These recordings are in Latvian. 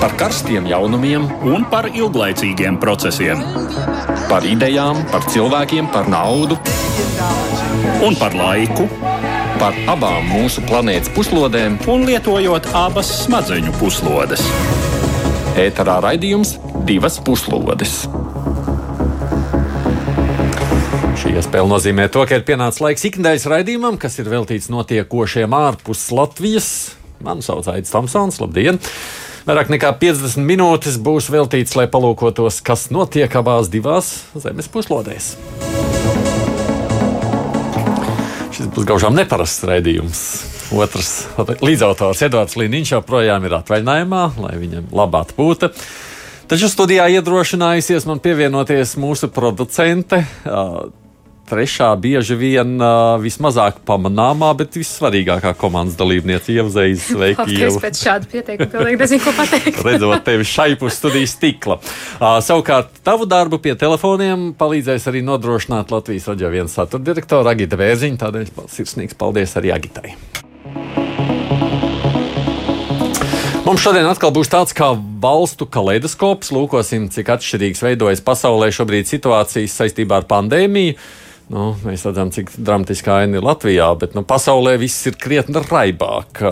par karstiem jaunumiem un par ilglaicīgiem procesiem. Par idejām, par cilvēkiem, par naudu un par laiku. Par abām mūsu planētas puslodēm, un lietojot abas smadzeņu puslodes. Ēterā raidījums divas puslodes. Šī iespēja nozīmē to, ka ir pienācis laiks ikdienas raidījumam, kas ir veltīts notiekošiem ārpus Latvijas. Mani sauc Aits Tomsons, labdien! Vairāk nekā 50 minūtes būs veltīts, lai palūkotos, kas notiek abās divās zemes puslodēs. Šis būs gaužām neparasts raidījums. Otrs līdzautors Edvards Līniņš joprojām ir atvaļinājumā, lai viņam labā atpūta. Taču studijā iedrošinājusies man pievienoties mūsu producente trešā bieži vien uh, vismazāk pamanāmā, bet vissvarīgākā komandas dalībniece Ievzējas sveiki. Es pēc šāda pieteikuma pilnīgi nezinu, ko pateikt. Redzot tevi šai pus studijas stikla. Uh, savukārt, tavu darbu pie telefoniem palīdzēs arī nodrošināt Latvijas raģio viens satura direktora Agita Vērziņa, tādēļ sirsnīgs paldies arī Agitai. Mums šodien atkal būs tāds kā valstu kaleidoskops. Lūkosim, cik atšķirīgs veidojas pasaulē šobrīd situācijas saistībā ar pandēmiju. Nu, mēs redzam, cik dramatiskā aina ir Latvijā, bet nu, pasaulē viss ir krietni raibāk.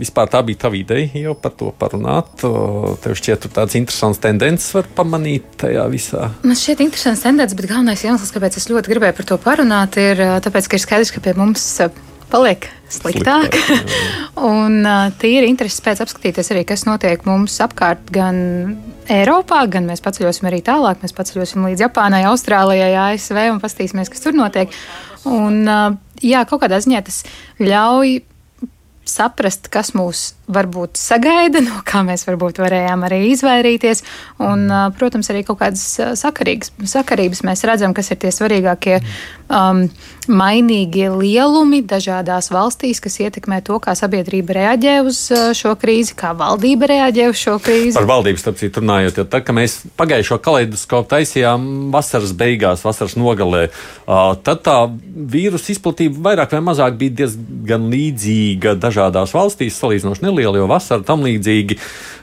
Vispār tā bija tā ideja jau par to parunāt. Tev šķiet, ka tādas interesantas tendences var pamanīt tajā visā. Man šķiet, interesants tendences, bet galvenais iemesls, kāpēc es ļoti gribēju par to parunāt, ir tas, ka ir skaidrs, ka pie mums paliek sliktāk. sliktāk un tīri intereses pēc apskatīties arī, kas notiek mums apkārt, gan Eiropā, gan mēs paceļosim arī tālāk. Mēs paceļosim līdz Japānai, Austrālijai, ASV un paskatīsimies, kas tur notiek. Un, jā, kaut kādā ziņā tas ļauj saprast, kas mūs varbūt sagaida, no kā mēs varbūt varējām arī izvairīties. Un, protams, arī kaut kādas sakarības mēs redzam, kas ir tie svarīgākie um, mainīgie lielumi dažādās valstīs, kas ietekmē to, kā sabiedrība reaģē uz šo krīzi, kā valdība reaģē uz šo krīzi. Par valdību, starp citu, runājot, jo tad, kad mēs pagājušo kaleidoskopu taisījām vasaras beigās, vasaras nogalē, tad tā vīrusu izplatība vairāk vai mazāk bija diezgan līdzīga dažādās valstīs, salīdzinoši neliela, jo vasara tam līdzīgi.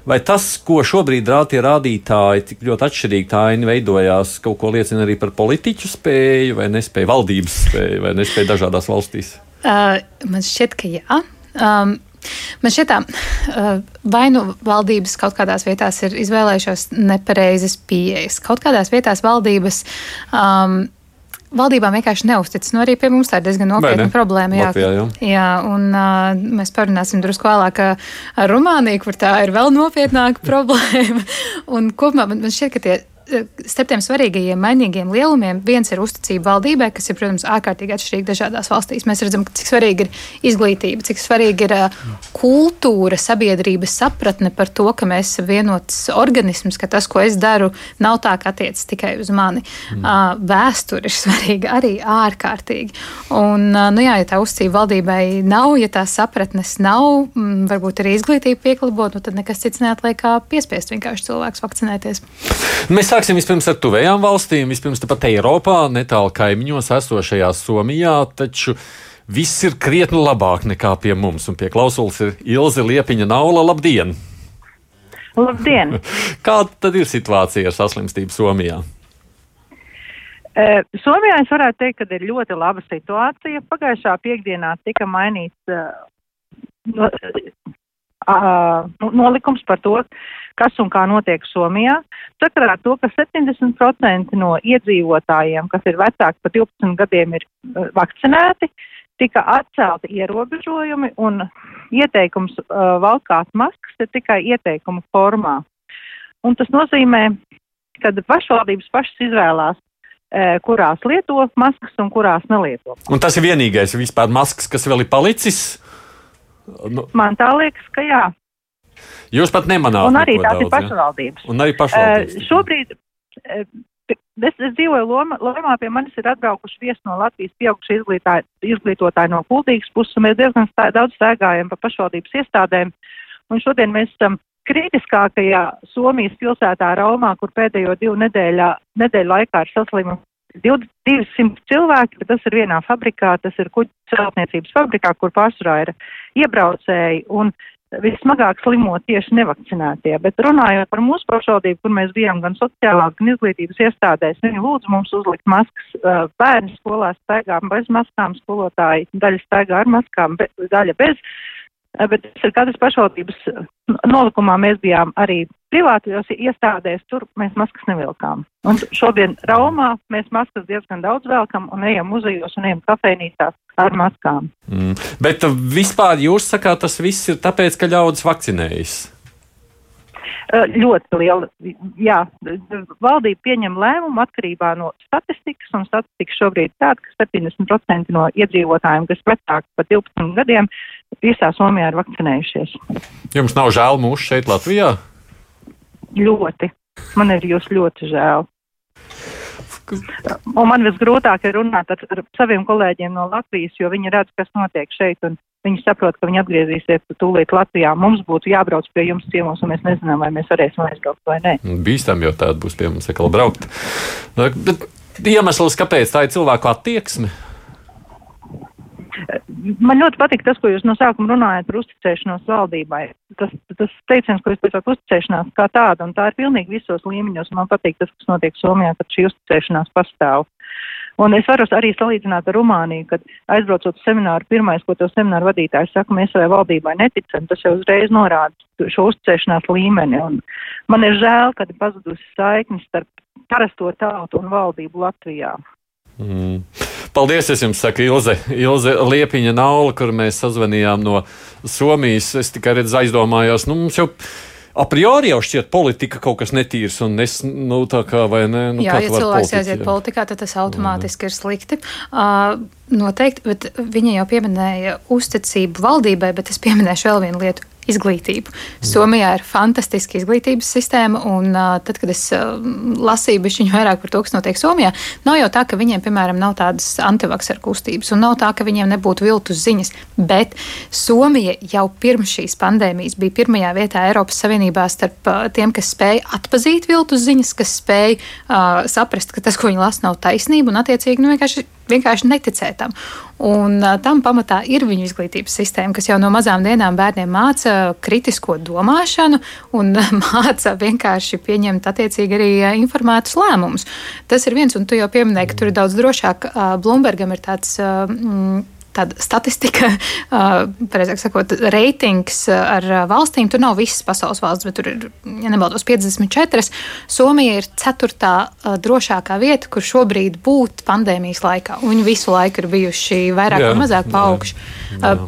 Vai tas, ko šobrīd rāda tie rādītāji, tik ļoti atšķirīgi tā aina veidojās, kaut ko liecina arī par politiķu spēju vai nespēju, valdības spēju vai nespēju dažādās valstīs? Uh, man šķiet, ka jā. Um, Man šķiet, vai nu valdības kaut kādās vietās ir izvēlējušās nepareizas pieejas, kaut kādās vietās valdības um, Valdībām vienkārši neusticas. Nu, arī pie mums tā ir diezgan nopietna problēma. Jā, Latvijā, jā. jā un uh, mēs parunāsim drusku vēlāk ar Rumāniju, kur tā ir vēl nopietnāka problēma. un kopumā man šķiet, ka tie starp tiem svarīgajiem mainīgiem lielumiem viens ir uzticība valdībai, kas ir, protams, ārkārtīgi atšķirīga dažādās valstīs. Mēs redzam, cik svarīga ir izglītība, cik svarīga ir kultūra, sabiedrības sapratne par to, ka mēs esam vienots organisms, ka tas, ko es daru, nav tā, ka attiecas tikai uz mani. Mm. Vēsture ir svarīga arī ārkārtīgi. Un, nu jā, ja tā uzticība valdībai nav, ja tā sapratnes nav, varbūt arī izglītība pieklibot, nu tad nekas cits neatliek kā piespiest vienkārši cilvēks vakcinēties. Mēs sāksim vispirms ar tuvējām valstīm, vispirms pat Eiropā, netālu kaimiņos esošajā Somijā, taču viss ir krietni labāk nekā pie mums. Un pie klausulas ir Ilze Liepiņa Naula. Labdien! Labdien! Kāda tad ir situācija ar saslimstību Somijā? Uh, Somijā es varētu teikt, ka ir ļoti laba situācija. Pagājušā piekdienā tika mainīts uh, no, uh, nolikums par to, kas un kā notiek Somijā. Sakarā ar to, ka 70% no iedzīvotājiem, kas ir vecāki par 12 gadiem, ir uh, vakcinēti, tika atcelti ierobežojumi un ieteikums uh, valkāt maskas ir tikai ieteikumu formā. Un tas nozīmē, ka pašvaldības pašas izvēlās, uh, kurās lieto maskas un kurās nelieto. Un tas ir vienīgais vispār maskas, kas vēl ir palicis? Nu. Man tā liekas, ka jā. Jūs pat nemanāt. Un arī tās daudz, ir pašvaldības. Ja? Un arī pašvaldības. Uh, šobrīd uh, es, es dzīvoju Lomā, Lomā, pie manis ir atbraukuši viesi no Latvijas pieauguši izglītotāji no Kuldīgas puses, un mēs diezgan stā, daudz staigājam pa pašvaldības iestādēm. Un šodien mēs esam kritiskākajā Somijas pilsētā Raumā, kur pēdējo divu nedēļu, nedēļu laikā ir saslimuši 200 cilvēki, bet tas ir vienā fabrikā, tas ir kuģu celtniecības fabrikā, kur pārsvarā ir iebraucēji. Un vismagāk slimo tieši nevakcinētie. Bet runājot par mūsu pašvaldību, kur mēs bijām gan sociālās, gan izglītības iestādēs, viņi lūdzu mums uzlikt maskas. Bērni skolās staigā bez maskām, skolotāji daļa staigā ar maskām, be, daļa bez. Bet tas ir katras pašvaldības nolikumā. Mēs bijām arī privātajos iestādēs, tur mēs maskas nevilkām. Un šodien Raumā mēs maskas diezgan daudz velkam un ejam muzejos un ejam kafejnīcās ar maskām. Mm. Bet vispār jūs sakāt, tas viss ir tāpēc, ka ļaudis vakcinējas? ļoti liela. Jā, valdība pieņem lēmumu atkarībā no statistikas, un statistika šobrīd tāda, ka 70% no iedzīvotājiem, kas vecāki par 12 gadiem, visā Somijā ir vakcinējušies. Jums nav žēl mūsu šeit Latvijā? Ļoti. Man ir jūs ļoti žēl. Un man visgrūtāk ir runāt ar, ar saviem kolēģiem no Latvijas, jo viņi redz, kas notiek šeit, un viņi saprot, ka viņi atgriezīsies tūlīt Latvijā. Mums būtu jābrauc pie jums ciemos, un mēs nezinām, vai mēs varēsim aizbraukt vai nē. Bīstam jau tāda būs pie mums atkal braukt. Bet iemesls, kāpēc tā ir cilvēku attieksme? Man ļoti patīk tas, ko jūs no sākuma runājat par uzticēšanos valdībai. Tas, tas teiciens, ko jūs teicāt, uzticēšanās kā tāda, un tā ir pilnīgi visos līmeņos. Man patīk tas, kas notiek Somijā, kad šī uzticēšanās pastāv. Un es varu arī salīdzināt ar Rumāniju, kad aizbraucot semināru, pirmais, ko to semināru vadītājs saka, mēs savai valdībai neticam, tas jau uzreiz norāda šo uzticēšanās līmeni. Un man ir žēl, ka ir pazudusi saiknis starp parasto tautu un valdību Latvijā. Mm. Paldies, es jums saku, Ilze, Ilze Liepiņa Naula, kur mēs sazvanījām no Somijas. Es tikai redzu, aizdomājos, nu, mums jau a priori jau šķiet politika kaut kas netīrs un es, nu, tā kā vai ne. Nu, jā, ja cilvēks aiziet politikā, tad tas automātiski mm. ir slikti. Uh, noteikti, bet viņa jau pieminēja uzticību valdībai, bet es pieminēšu vēl vienu lietu izglītību. Somijā ir fantastiska izglītības sistēma, un tad, kad es lasīju bišķiņu vairāk par to, kas notiek Somijā, nav jau tā, ka viņiem, piemēram, nav tādas antivakseru kustības, un nav tā, ka viņiem nebūtu viltus ziņas, bet Somija jau pirms šīs pandēmijas bija pirmajā vietā Eiropas Savienībā starp tiem, kas spēja atpazīt viltus ziņas, kas spēja uh, saprast, ka tas, ko viņi lasa, nav taisnība, un attiecīgi nu, vienkārši vienkārši neticēt tam. Un tam pamatā ir viņu izglītības sistēma, kas jau no mazām dienām bērniem māca kritisko domāšanu un māca vienkārši pieņemt attiecīgi arī informētus lēmumus. Tas ir viens, un tu jau pieminēji, ka tur ir daudz drošāk. Bloombergam ir tāds. Uh, tāda statistika, precīzāk sakot, reitings ar valstīm. Tur nav visas pasaules valsts, bet tur ir, ja nemaldos, 54. Somija ir ceturtā drošākā vieta, kur šobrīd būt pandēmijas laikā. Viņi visu laiku ir bijuši vairāk vai mazāk paaugši.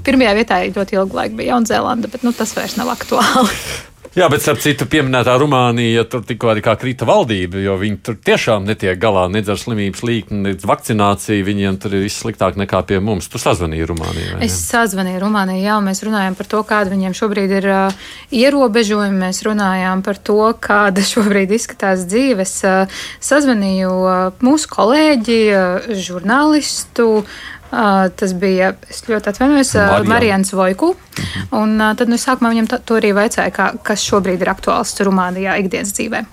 Pirmajā vietā ļoti ilgu laiku bija Jaunzēlanda, bet nu, tas vairs nav aktuāli. Jā, bet starp citu, pieminētā Rumānija, tur tikko arī krita valdība, jo viņi tur tiešām netiek galā nedz ar slimības līkni, nedz vakcināciju. Viņiem tur ir viss sliktāk nekā pie mums. Tu sazvanīji Rumānijai. Es sazvanīju Rumānijai, jā, mēs runājam par to, kāda viņiem šobrīd ir uh, ierobežojumi. Mēs runājām par to, kāda šobrīd izskatās dzīves. Uh, sazvanīju uh, mūsu kolēģi, uh, žurnālistu. Uh, tas bija, es ļoti atvainojos, uh, Marijans Vojku. Un uh, tad nu, sākumā viņam to arī vaicāja, kā, kas šobrīd ir aktuāls Rumānijā ikdienas dzīvē.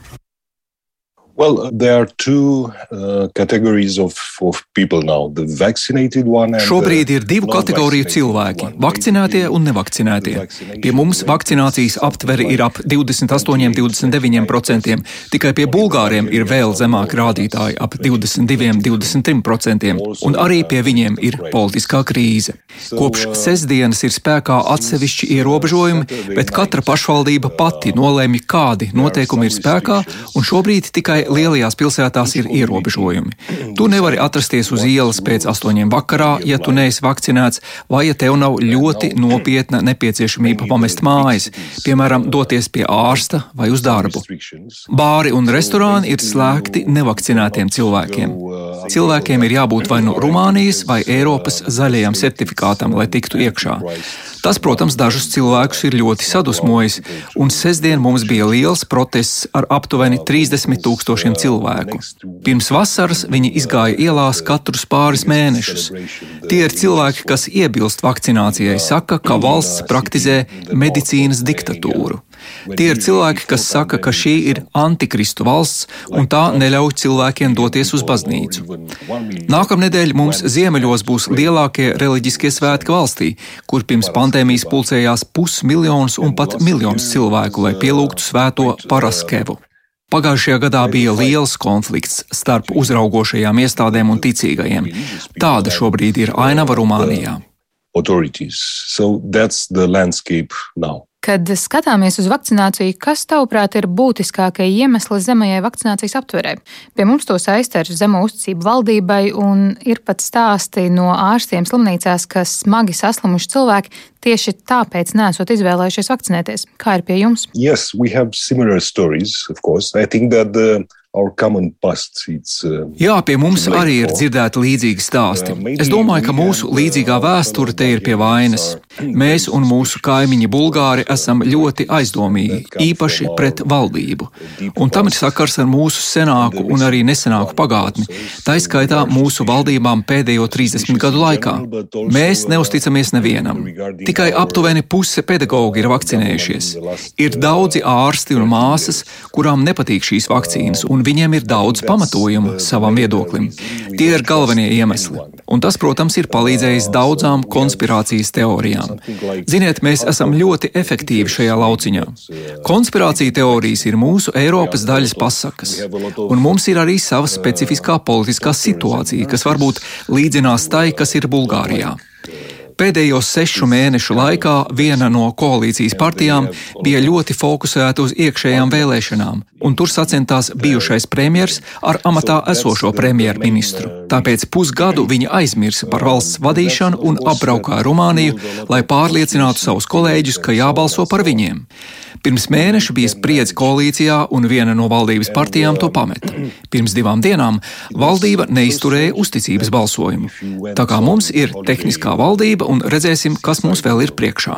Well, there are two uh, categories of, of people now. The vaccinated one and Šobrīd ir divu kategoriju cilvēki - vakcinētie un nevakcinētie. Pie mums vakcinācijas aptveri ir ap 28-29%, tikai pie bulgāriem ir vēl zemāki rādītāji - ap 22-23%, un arī pie viņiem ir politiskā krīze. Kopš sestdienas ir spēkā atsevišķi ierobežojumi, bet katra pašvaldība pati nolēma, kādi noteikumi ir spēkā, un šobrīd tikai lielajās pilsētās ir ierobežojumi. Tu nevari atrasties uz ielas pēc astoņiem vakarā, ja tu neesi vakcinēts, vai ja tev nav ļoti nopietna nepieciešamība pamest mājas, piemēram, doties pie ārsta vai uz darbu. Bāri un restorāni ir slēgti nevakcinētiem cilvēkiem. Cilvēkiem ir jābūt vai nu Rumānijas vai Eiropas zaļajam certifikātam, lai tiktu iekšā. Tas, protams, dažus cilvēkus ir ļoti sadusmojis, un sestdien mums bija liels protests ar aptuveni 30 tūkstošiem cilvēku. Pirms vasaras viņi izgāja ielās katrus pāris mēnešus. Tie ir cilvēki, kas iebilst vakcinācijai, saka, ka valsts praktizē medicīnas diktatūru. Tie ir cilvēki, kas saka, ka šī ir antikristu valsts un tā neļauj cilvēkiem doties uz baznīcu. Nākamnedēļ mums ziemeļos būs lielākie reliģiskie svētki valstī, kur pirms pandēmijas pulcējās pusmiljons un pat miljons cilvēku, lai pielūgtu svēto Paraskevu. Pagājušajā gadā bija liels konflikts starp uzraugošajām iestādēm un ticīgajiem. Tāda šobrīd ir ainava Rumānijā. Kad skatāmies uz vakcināciju, kas tavuprāt ir būtiskākie iemesli zemajai vakcinācijas aptverē? Pie mums to saista ar zemo uzticību valdībai, un ir pat stāsti no ārstiem slimnīcās, ka smagi saslimuši cilvēki tieši tāpēc nesot izvēlējušies vakcinēties. Kā ir pie jums? Yes, we have similar stories, of course. I think that the Jā, pie mums arī ir dzirdēti līdzīgi stāsti. Es domāju, ka mūsu līdzīgā vēsture te ir pie vainas. Mēs un mūsu kaimiņi Bulgāri esam ļoti aizdomīgi, īpaši pret valdību. Un tam ir sakars ar mūsu senāku un arī nesenāku pagātni, tā izskaitā mūsu valdībām pēdējo 30 gadu laikā. Mēs neusticamies nevienam. Tikai aptuveni puse pedagoģi ir vakcinējušies. Ir daudzi ārsti un māsas, kurām nepatīk šīs vakcīnas. Un viņiem ir daudz pamatojumu savam viedoklim. Tie ir galvenie iemesli. Un tas, protams, ir palīdzējis daudzām konspirācijas teorijām. Ziniet, mēs esam ļoti efektīvi šajā lauciņā. Konspirācija teorijas ir mūsu Eiropas daļas pasakas, un mums ir arī sava specifiskā politiskā situācija, kas varbūt līdzinās tai, kas ir Bulgārijā. Pēdējo sešu mēnešu laikā viena no koalīcijas partijām bija ļoti fokusēta uz iekšējām vēlēšanām, un tur sacentās bijušais premjers ar amatā esošo premjerministru. Tāpēc pusgadu viņa aizmirsa par valsts vadīšanu un apbraukāja Rumāniju, lai pārliecinātu savus kolēģus, ka jābalso par viņiem. Pirms mēneša bija spriedzi koalīcijā, un viena no valdības partijām to pameta. Pirms divām dienām valdība neizturēja uzticības balsojumu. Tā kā mums ir tehniskā valdība, un redzēsim, kas mums vēl ir priekšā.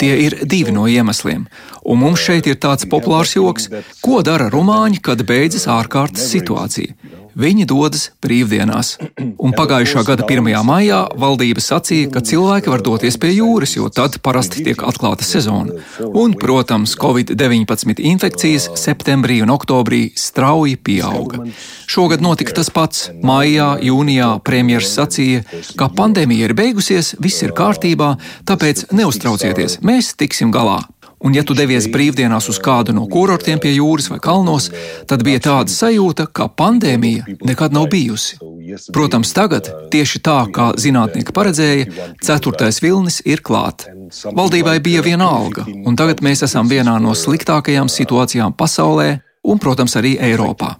Tie ir divi no iemesliem. Un mums šeit ir tāds populārs joks, ko dara rumāņi, kad beidzas ārkārtas situācija. Viņi dodas brīvdienās. Un pagājušā gada 1. maijā valdība sacīja, ka cilvēki var doties pie jūras, jo tad parasti tiek atklāta sezona. Un, protams, Covid-19 infekcijas septembrī un oktobrī strauji pieauga. Šogad notika tas pats. Maijā, jūnijā premjerministrs sacīja, ka pandēmija ir beigusies, viss ir kārtībā, tāpēc neuztraucieties, mēs tiksim galā. Un, ja tu devies brīvdienās uz kādu no kurortiem pie jūras vai kalnos, tad bija tāda sajūta, ka pandēmija nekad nav bijusi. Protams, tagad, tieši tā kā zinātnieki paredzēja, ceturtais vilnis ir klāt. Valdībai bija viena alga, un tagad mēs esam vienā no sliktākajām situācijām pasaulē un, protams, arī Eiropā.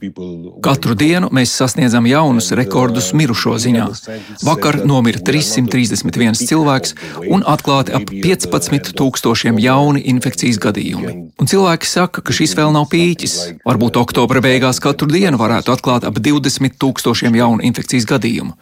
Katru dienu mēs sasniedzam jaunus rekordus mirušo ziņā. Vakar nomira 331 cilvēks un atklāti ap 15 tūkstošiem jauni infekcijas gadījumi. Un cilvēki saka, ka šis vēl nav pīķis. Varbūt oktobra beigās katru dienu varētu atklāt ap 20 tūkstošiem jaunu infekcijas gadījumu.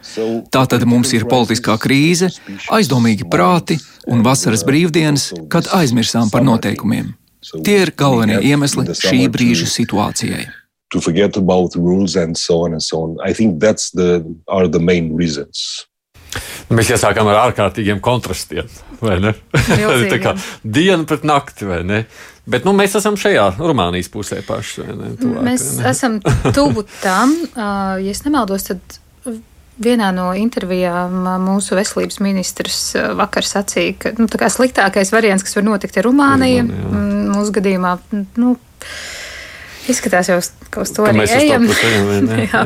Tātad mums ir politiskā krīze, aizdomīgi prāti un vasaras brīvdienas, kad aizmirsām par noteikumiem. Tie ir galvenie iemesli šī brīža situācijai. To forget about rules and so on and so on. I think that's the are the main reasons. Mēs iesākām ar ārkārtīgiem kontrastiem. Tā kā diena pret nakti, vai ne? Bet nu, mēs esam šajā Rumānijas pusē paši. Tuvāk, mēs esam tuvu tam, uh, ja nemaldos, tad Vienā no intervijām mūsu veselības ministrs vakar sacīja, ka nu, sliktākais variants, kas var notikt, ir Rumānija. Rumānija mūsu gadījumā nu, Izskatās, jau ka uz to arī ejam. To ejam jā, jā.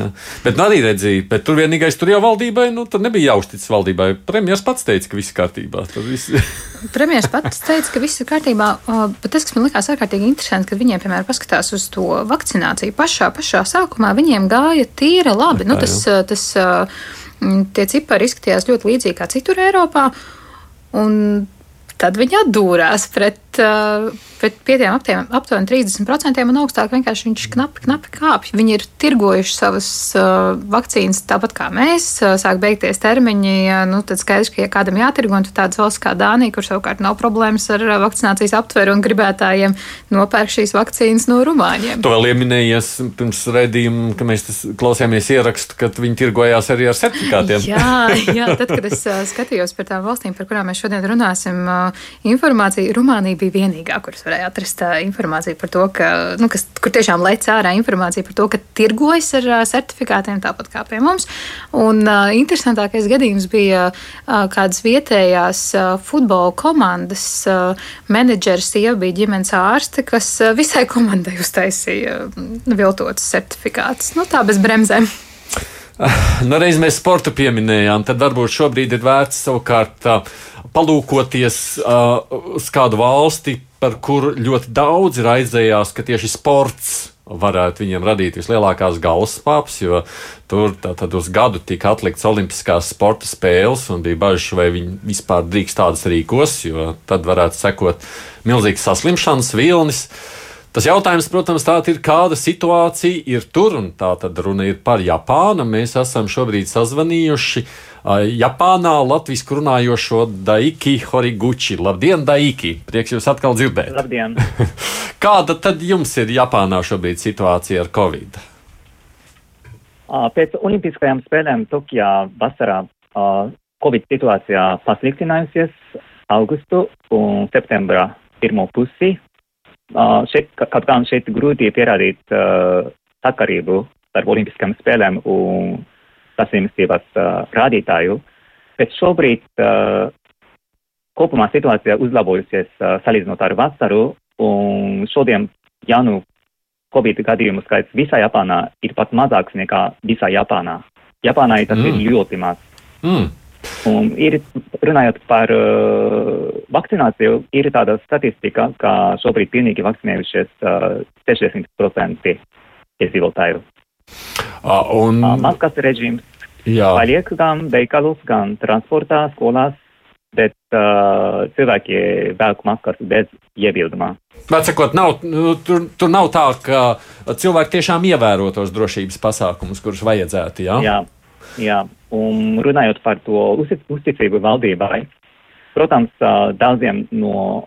Bet nu, arī redzēja, bet tur vienīgais tur jau valdībai, nu, tur nebija jāuzticas valdībai. Premjeras pats teica, ka viss ir kārtībā. Visi... Premjeras pats teica, ka viss ir kārtībā, bet tas, kas man likās ārkārtīgi interesanti, kad viņiem, piemēram, paskatās uz to vakcināciju pašā, pašā sākumā, viņiem gāja tīra labi. Nu, tas, tas, tie cipari izskatījās ļoti līdzīgi kā citur Eiropā. Un tad viņi atdūrās pret, uh, pret pietiem aptiem, aptuveni 30% un augstāk vienkārši viņš knapi, knapi kāpj. Viņi ir tirgojuši savas uh, vakcīnas tāpat kā mēs, uh, sāk beigties termiņi, nu, tad skaidrs, ka ja kādam jātirgo, un tādas valsts kā Dānija, kur savukārt nav problēmas ar vakcinācijas aptveru un gribētājiem nopērk šīs vakcīnas no Rumāņiem. To vēl ieminējies pirms redzījuma, ka mēs klausījāmies ierakstu, kad viņi tirgojās arī ar certifikātiem. jā, jā, tad, kad es skatījos par tām valstīm, par kurām mēs šodien runāsim, informācija Rumānija bija vienīgā, kuras varēja atrast informāciju par to, ka, nu, kas, kur tiešām lec ārā informācija par to, ka tirgojas ar certifikātiem, tāpat kā pie mums. Un uh, interesantākais gadījums bija uh, kādas vietējās uh, futbola komandas uh, menedžers, sieva bija ģimenes ārste, kas uh, visai komandai uztaisīja uh, viltotas certifikātus. Nu, tā bez bremzēm. Nu, reiz mēs sportu pieminējām, tad varbūt šobrīd ir vērts savukārt uh, palūkoties uh, uz kādu valsti, par kuru ļoti daudz raizējās, ka tieši sports varētu viņiem radīt vislielākās galvaspāpes, jo tur tad uz gadu tika atlikts Olimpiskās sporta spēles, un bija bažas, vai viņi vispār drīkst tādas rīkos, jo tad varētu sekot milzīgs saslimšanas vilnis. Tas jautājums, protams, ir, kāda situācija ir tur, un tā tad runa ir par Japānu. Mēs esam šobrīd sazvanījuši Japānā latviešu runājošo Daiki Horiguchi. Labdien, Daiki! Prieks jūs atkal dzirdēt! Labdien! kāda tad jums ir Japānā šobrīd situācija ar Covid? Pēc Olimpiskajām spēlēm Tokijā vasarā Covid situācija pasliktinājusies augustu un septembrā pirmo pusi šeit, kaut kā šeit grūti pierādīt sakarību starp Olimpiskajām spēlēm un saslimstības rādītāju, bet šobrīd kopumā situācija uzlabojusies salīdzinot ar vasaru, un šodien jaunu Covid gadījumu skaits visā Japānā ir pat mazāks nekā visā Japānā. Japānā tas mm. ir ļoti maz. Mm. Un ir runājot par uh, vakcināciju, ir tāda statistika, ka šobrīd pilnīgi vakcinējušies uh, 60% iedzīvotāju. Uh, un... Uh, maskas režīms Jā. paliek gan veikalos, gan transportā, skolās, bet uh, cilvēki velk maskas bez iebildumā. Vecākot, nav, nu, tur, tur nav tā, ka cilvēki tiešām ievēro tos drošības pasākumus, kurus vajadzētu. Jā, jā, jā. Un runājot par to uzticību valdībai, protams, daudziem no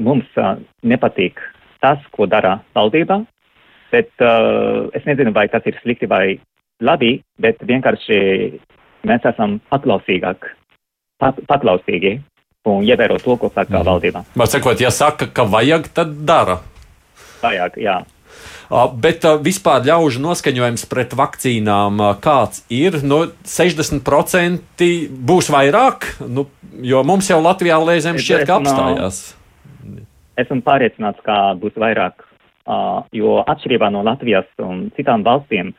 mums nepatīk tas, ko dara valdība, bet es nezinu, vai tas ir slikti vai labi, bet vienkārši mēs esam paklausīgāki, pat, paklausīgi un ievēro to, ko saka mm. valdība. Var sakot, ja saka, ka vajag, tad dara. Vajag, jā. Bet vispār ļaužu noskaņojums pret vakcīnām kāds ir? Nu, 60% būs vairāk, nu, jo mums jau Latvijā lēzēm šķiet, ka apstājās. Esmu pārliecināts, ka būs vairāk, jo atšķirībā no Latvijas un citām valstīm,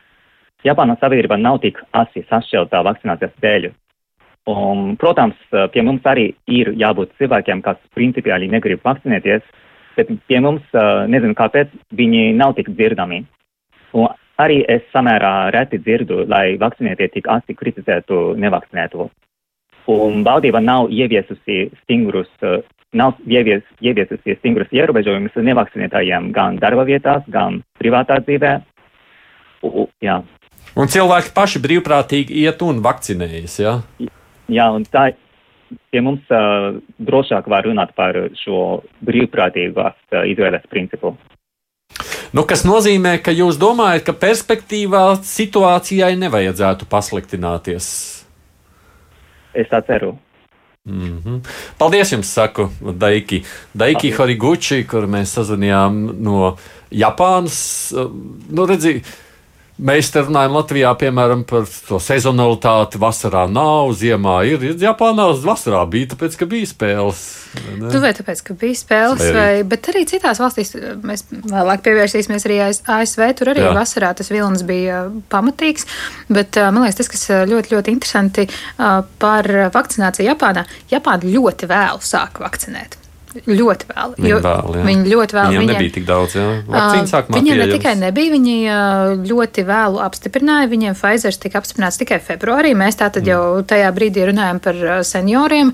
Japānas sabiedrība nav tik asi sašķeltā vakcinācijas dēļ. Un, protams, pie mums arī ir jābūt cilvēkiem, kas principiāli negrib vakcinēties, bet pie mums, nezinu kāpēc, viņi nav tik dzirdami. Un arī es samērā reti dzirdu, lai vakcinētie tik asi kritizētu nevakcinēto. Un valdība nav ieviesusi stingrus, nav ievies, ieviesusi stingrus ierobežojumus nevakcinētājiem gan darba vietās, gan privātā dzīvē. U, jā. Un cilvēki paši brīvprātīgi iet un vakcinējas, jā? Jā, un tā, pie mums uh, drošāk var runāt par šo brīvprātīgās uh, izvēles principu. Nu, kas nozīmē, ka jūs domājat, ka perspektīvā situācijai nevajadzētu pasliktināties? Es tā ceru. Mm -hmm. Paldies jums, saku Daiki. Daiki Horiguchi, kur mēs sazvanījām no Japānas. Nu, redzi, Mēs te runājam Latvijā, piemēram, par to sezonalitāti. Vasarā nav, ziemā ir. Japānā vasarā bija, tāpēc, ka bija spēles. Ne? Tu vai tāpēc, ka bija spēles, vai, vai, bet arī citās valstīs mēs vēlāk pievērsīsimies arī ASV. Tur arī Jā. vasarā tas vilnis bija pamatīgs. Bet man liekas, tas, kas ļoti, ļoti interesanti par vakcināciju Japānā, Japāna ļoti vēlu sāk vakcinēt. Ļoti vēl. Viņa, vēl, jā. viņa ļoti vēl. Viņiem nebija tik daudz, jā. Vakcīna sākumā. Viņiem ne tikai nebija, viņi ļoti vēlu apstiprināja. Viņiem Pfizer tika apstiprināts tikai februārī. Mēs tātad mm. jau tajā brīdī runājam par senioriem.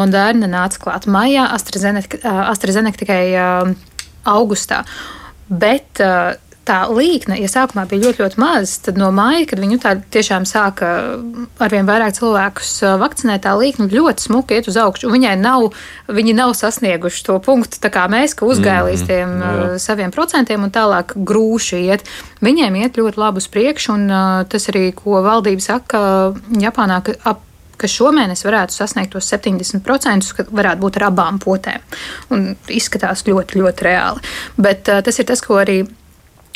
Moderna nāca klāt maijā, AstraZeneca, AstraZeneca tikai augustā. Bet tā līkne, ja sākumā bija ļoti, ļoti maz, tad no māja, kad viņu tā tiešām sāka arvien vairāk cilvēkus vakcinēt, tā līkne ļoti smuki iet uz augšu. Viņai nav, viņi nav sasnieguši to punktu, kā mēs, ka uzgāja līdz tiem mm, jā. saviem procentiem un tālāk grūši iet. Viņiem iet ļoti labi uz priekšu, un tas arī, ko valdība saka Japānā, ka ap ka šomēnes varētu sasniegt tos 70%, ka varētu būt ar abām potēm. Un izskatās ļoti, ļoti reāli. Bet uh, tas ir tas, ko arī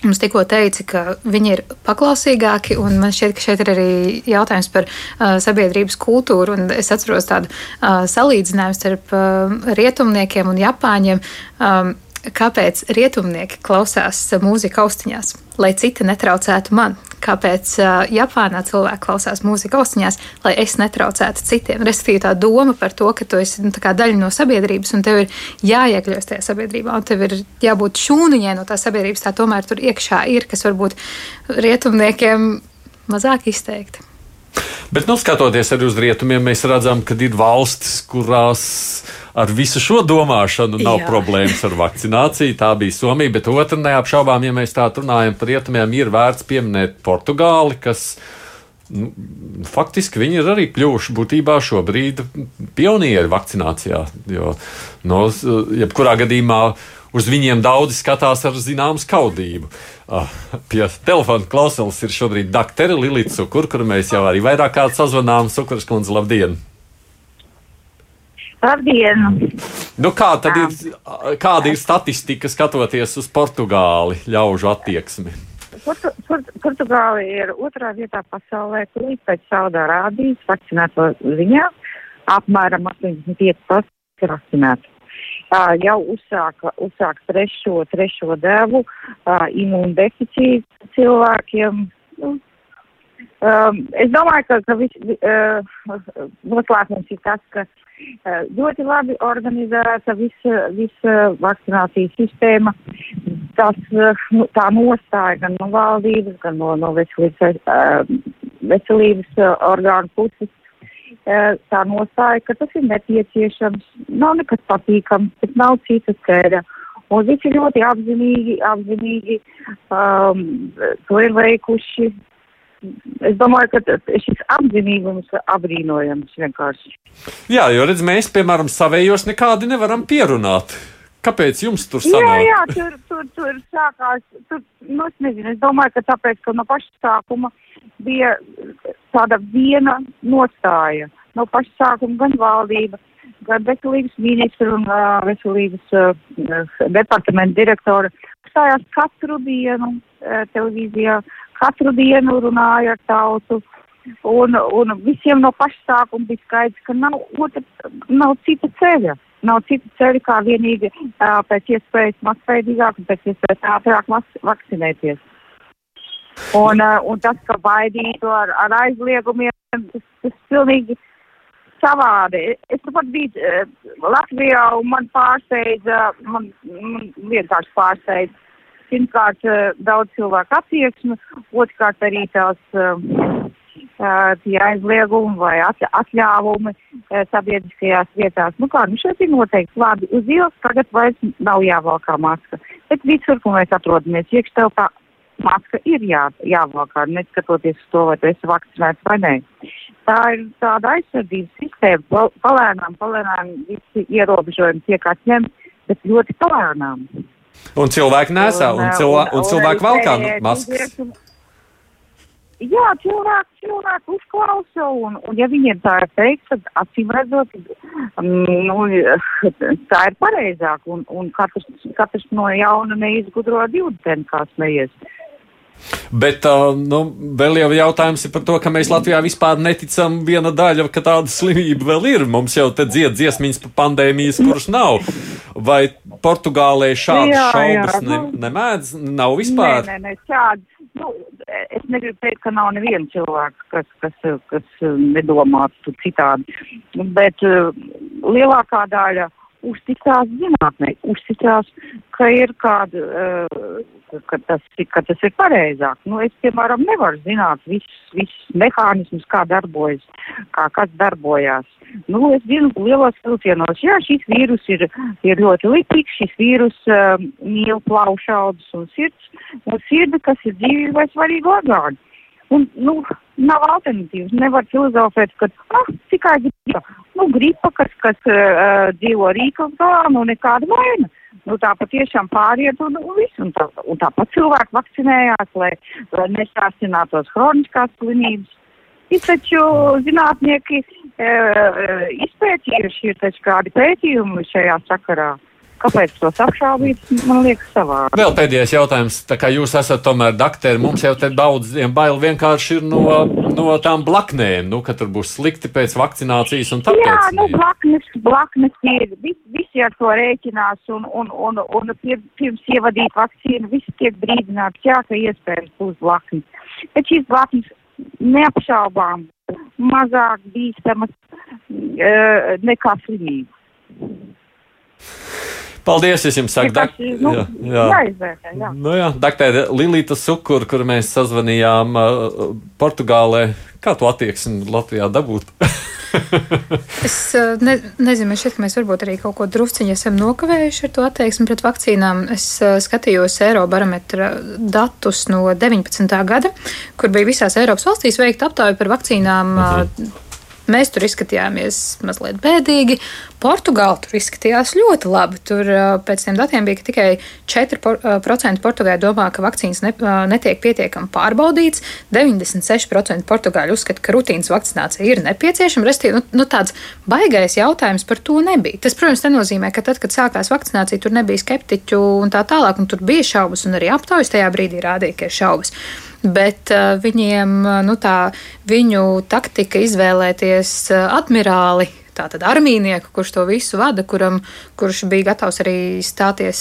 Mums tikko teica, ka viņi ir paklausīgāki, un man šķiet, ka šeit ir arī jautājums par uh, sabiedrības kultūru. Es atceros tādu uh, salīdzinājumu starp uh, rietumniekiem un japāņiem. Um, kāpēc rietumnieki klausās mūziku austiņās, lai citi netraucētu man. Kāpēc Japānā cilvēki klausās mūziku austiņās, lai es netraucētu citiem. Respektīvi, tā doma par to, ka tu esi nu, daļa no sabiedrības un tev ir jāiekļūst tajā sabiedrībā, un tev ir jābūt šūniņai no tās sabiedrības, tā tomēr tur iekšā ir, kas varbūt rietumniekiem mazāk izteikti. Bet, nu, skatoties arī uz rietumiem, mēs redzam, ka ir valstis, kurās ar visu šo domāšanu nav Jā. problēmas ar vakcināciju. Tā bija Somija, bet otra neapšaubām, ja mēs tā runājam par rietumiem, ir vērts pieminēt Portugāli, kas nu, faktiski viņi ir arī kļuvuši būtībā šobrīd pionieri vakcinācijā. Jo, no, jebkurā gadījumā uz viņiem daudzi skatās ar zināmu skaudību. Uh, pie telefona klausulas ir šobrīd doktora Lilita Cukur, kur mēs jau arī vairāk kārt sazvanām. Cukuras kundze, labdien! Labdien! Nu, kā tad ir, kāda ir statistika skatoties uz Portugāli ļaužu attieksmi? Portu, Port, Portugāla ir otrā vietā pasaulē, tūlīt pēc Saudārābijas vakcinēto ziņā. Apmēram 85% ir vakcinēti uh, jau uzsāka, uzsāka trešo, trešo devu uh, imūndeficītu cilvēkiem. Nu, um, es domāju, ka, ka vis, uh, noslēpums ir tas, ka uh, ļoti labi organizēta visa, visa vakcinācijas sistēma. Tas, uh, tā nostāja gan no valdības, gan no, no veselības, uh, veselības uh, orgānu puses tā nostāja, ka tas ir nepieciešams, nav nekas patīkams, bet nav cita ceļa. Un visi ļoti apzinīgi, apzinīgi um, to ir veikuši. Es domāju, ka šis apzinīgums ir apbrīnojams vienkārši. Jā, jo redz, mēs, piemēram, savējos nekādi nevaram pierunāt. Kāpēc jums tur sanāk? Jā, jā, tur, tur, tur sākās, tur, nu, es nezinu, es domāju, ka tāpēc, ka no paša sākuma bija tāda viena nostāja. No paša sākuma gan valdība, gan veselības ministra un uh, veselības uh, departamenta direktora stājās katru dienu uh, televīzijā, katru dienu runāja ar tautu. Un, un visiem no paša sākuma bija skaidrs, ka nav, otra, nav cita ceļa. Nav cita ceļa, kā vienīgi uh, pēc iespējas masveidīgāk un pēc iespējas ātrāk vakcinēties. Un, uh, un tas, ka baidītu ar, ar aizliegumiem, tas, tas pilnīgi savādi. Es pat biju uh, Latvijā un man pārsteidza, man, man vienkārši pārsteidza. Pirmkārt, uh, daudz cilvēku attieksmi, otrkārt arī tās. Tie aizliegumi vai atļāvumi sabiedriskajās vietās. Nu kā, nu šeit ir noteikti labi. Uz ielas tagad vairs nav jāvalkā maska. Bet visur, kur mēs atrodamies, iekštelpā maska ir jā, jāvalkā, neskatoties uz to, vai tu esi vakcinēts vai nē. Tā ir tāda aizsardzības sistēma. Palēnām, palēnām visi ierobežojumi tiek atņemti, bet ļoti palēnām. Un cilvēki nesā, un, un, cilvē, un, un cilvēki valkā maskas. Jā, cilvēki, cilvēki uzklausa, un, un ja viņiem tā ir teikt, tad acīm redzot, mm, nu, tā ir pareizāk, un, un katrs, katrs no jauna neizgudro divdien, kā smējies. Bet uh, nu, vēl jau jautājums ir par to, ka mēs Latvijā vispār neticam viena daļa, ka tāda slimība vēl ir. Mums jau te dzied dziesmiņas par pandēmijas, kuras nav. Vai Portugālē šādas šaubas jā, ne, nu, nemēdz? Nav vispār? Nē, nē, nē, šādi nu, es negribu teikt, ka nav neviena cilvēka, kas, kas, kas nedomātu citādi, bet uh, lielākā daļa uzticās zinātnē, uzticās, ka ir kāda, uh, ka, tas, ka tas ir pareizāk. Nu, es, piemēram, nevaru zināt visus, visus mehānismus, kā darbojas, kā kas darbojās. Nu, es zinu lielos vilcienos, jā, šis vīrus ir, ir ļoti lipīgs, šis vīrus uh, mīl plaušaudus un sirds, un sirdi, kas ir dzīvībai svarīgi orgāni. Un, nu, nav alternatīvas. Nevar filozofēt, ka, ah, tikai gripa. Nu, gripa, kas, kas uh, dzīvo galā, nu, nekāda vaina. Nu, tā patiešām pāriet un, un viss. Un, tā, un tāpat cilvēki vakcinējās, lai, lai nesāsinātos hroniskās slimības. Ir taču zinātnieki e, izpētījuši, ir taču kādi pētījumi šajā sakarā. Kāpēc tos apšaubīt? Man liekas, savādi. Vēl pēdējais jautājums. Tā kā jūs esat tomēr dakteri, mums jau te daudziem bail vienkārši ir no, no tām blaknēm, nu, ka tur būs slikti pēc vakcinācijas un tāpēc. Jā, nu, blaknes, blaknes ir, visi, visi ar to rēķinās un, un, un, un pirms ievadīt vakcīnu, visi tiek brīdināti, jā, ka iespējams būs blaknes. Bet šīs blaknes neapšaubām mazāk bīstamas uh, nekā slimība. Paldies, es jums saku, dak... nu, jā, jā. Jāizvērtē, jā. Nu, jā, doktere Lilīta Sukur, kur mēs sazvanījām uh, Portugālē. Kā tu attieksmi Latvijā dabūt? es uh, ne, nezinu, šķiet, ka mēs varbūt arī kaut ko drusciņi esam nokavējuši ar to attieksmi pret vakcīnām. Es uh, skatījos Eirobarometra datus no 19. gada, kur bija visās Eiropas valstīs veikta aptauja par vakcīnām. Mhm. Uh, Mēs tur izskatījāmies mazliet bēdīgi. Portugāla tur izskatījās ļoti labi. Tur pēc tiem datiem bija tikai 4% portugāļu domā, ka vakcīnas ne, netiek pietiekami pārbaudīts. 96% portugāļu uzskata, ka rutīnas vakcinācija ir nepieciešama. Restīvi, nu, nu, tāds baigais jautājums par to nebija. Tas, protams, nenozīmē, ka tad, kad sākās vakcinācija, tur nebija skeptiķu un tā tālāk, un tur bija šaubas, un arī aptaujas tajā brīdī rādīja, ka ir šaubas bet uh, viņiem nu, tā, viņu taktika izvēlēties uh, admirāli. Tātad armīnieku, kurš to visu vada, kuram, kurš bija gatavs arī stāties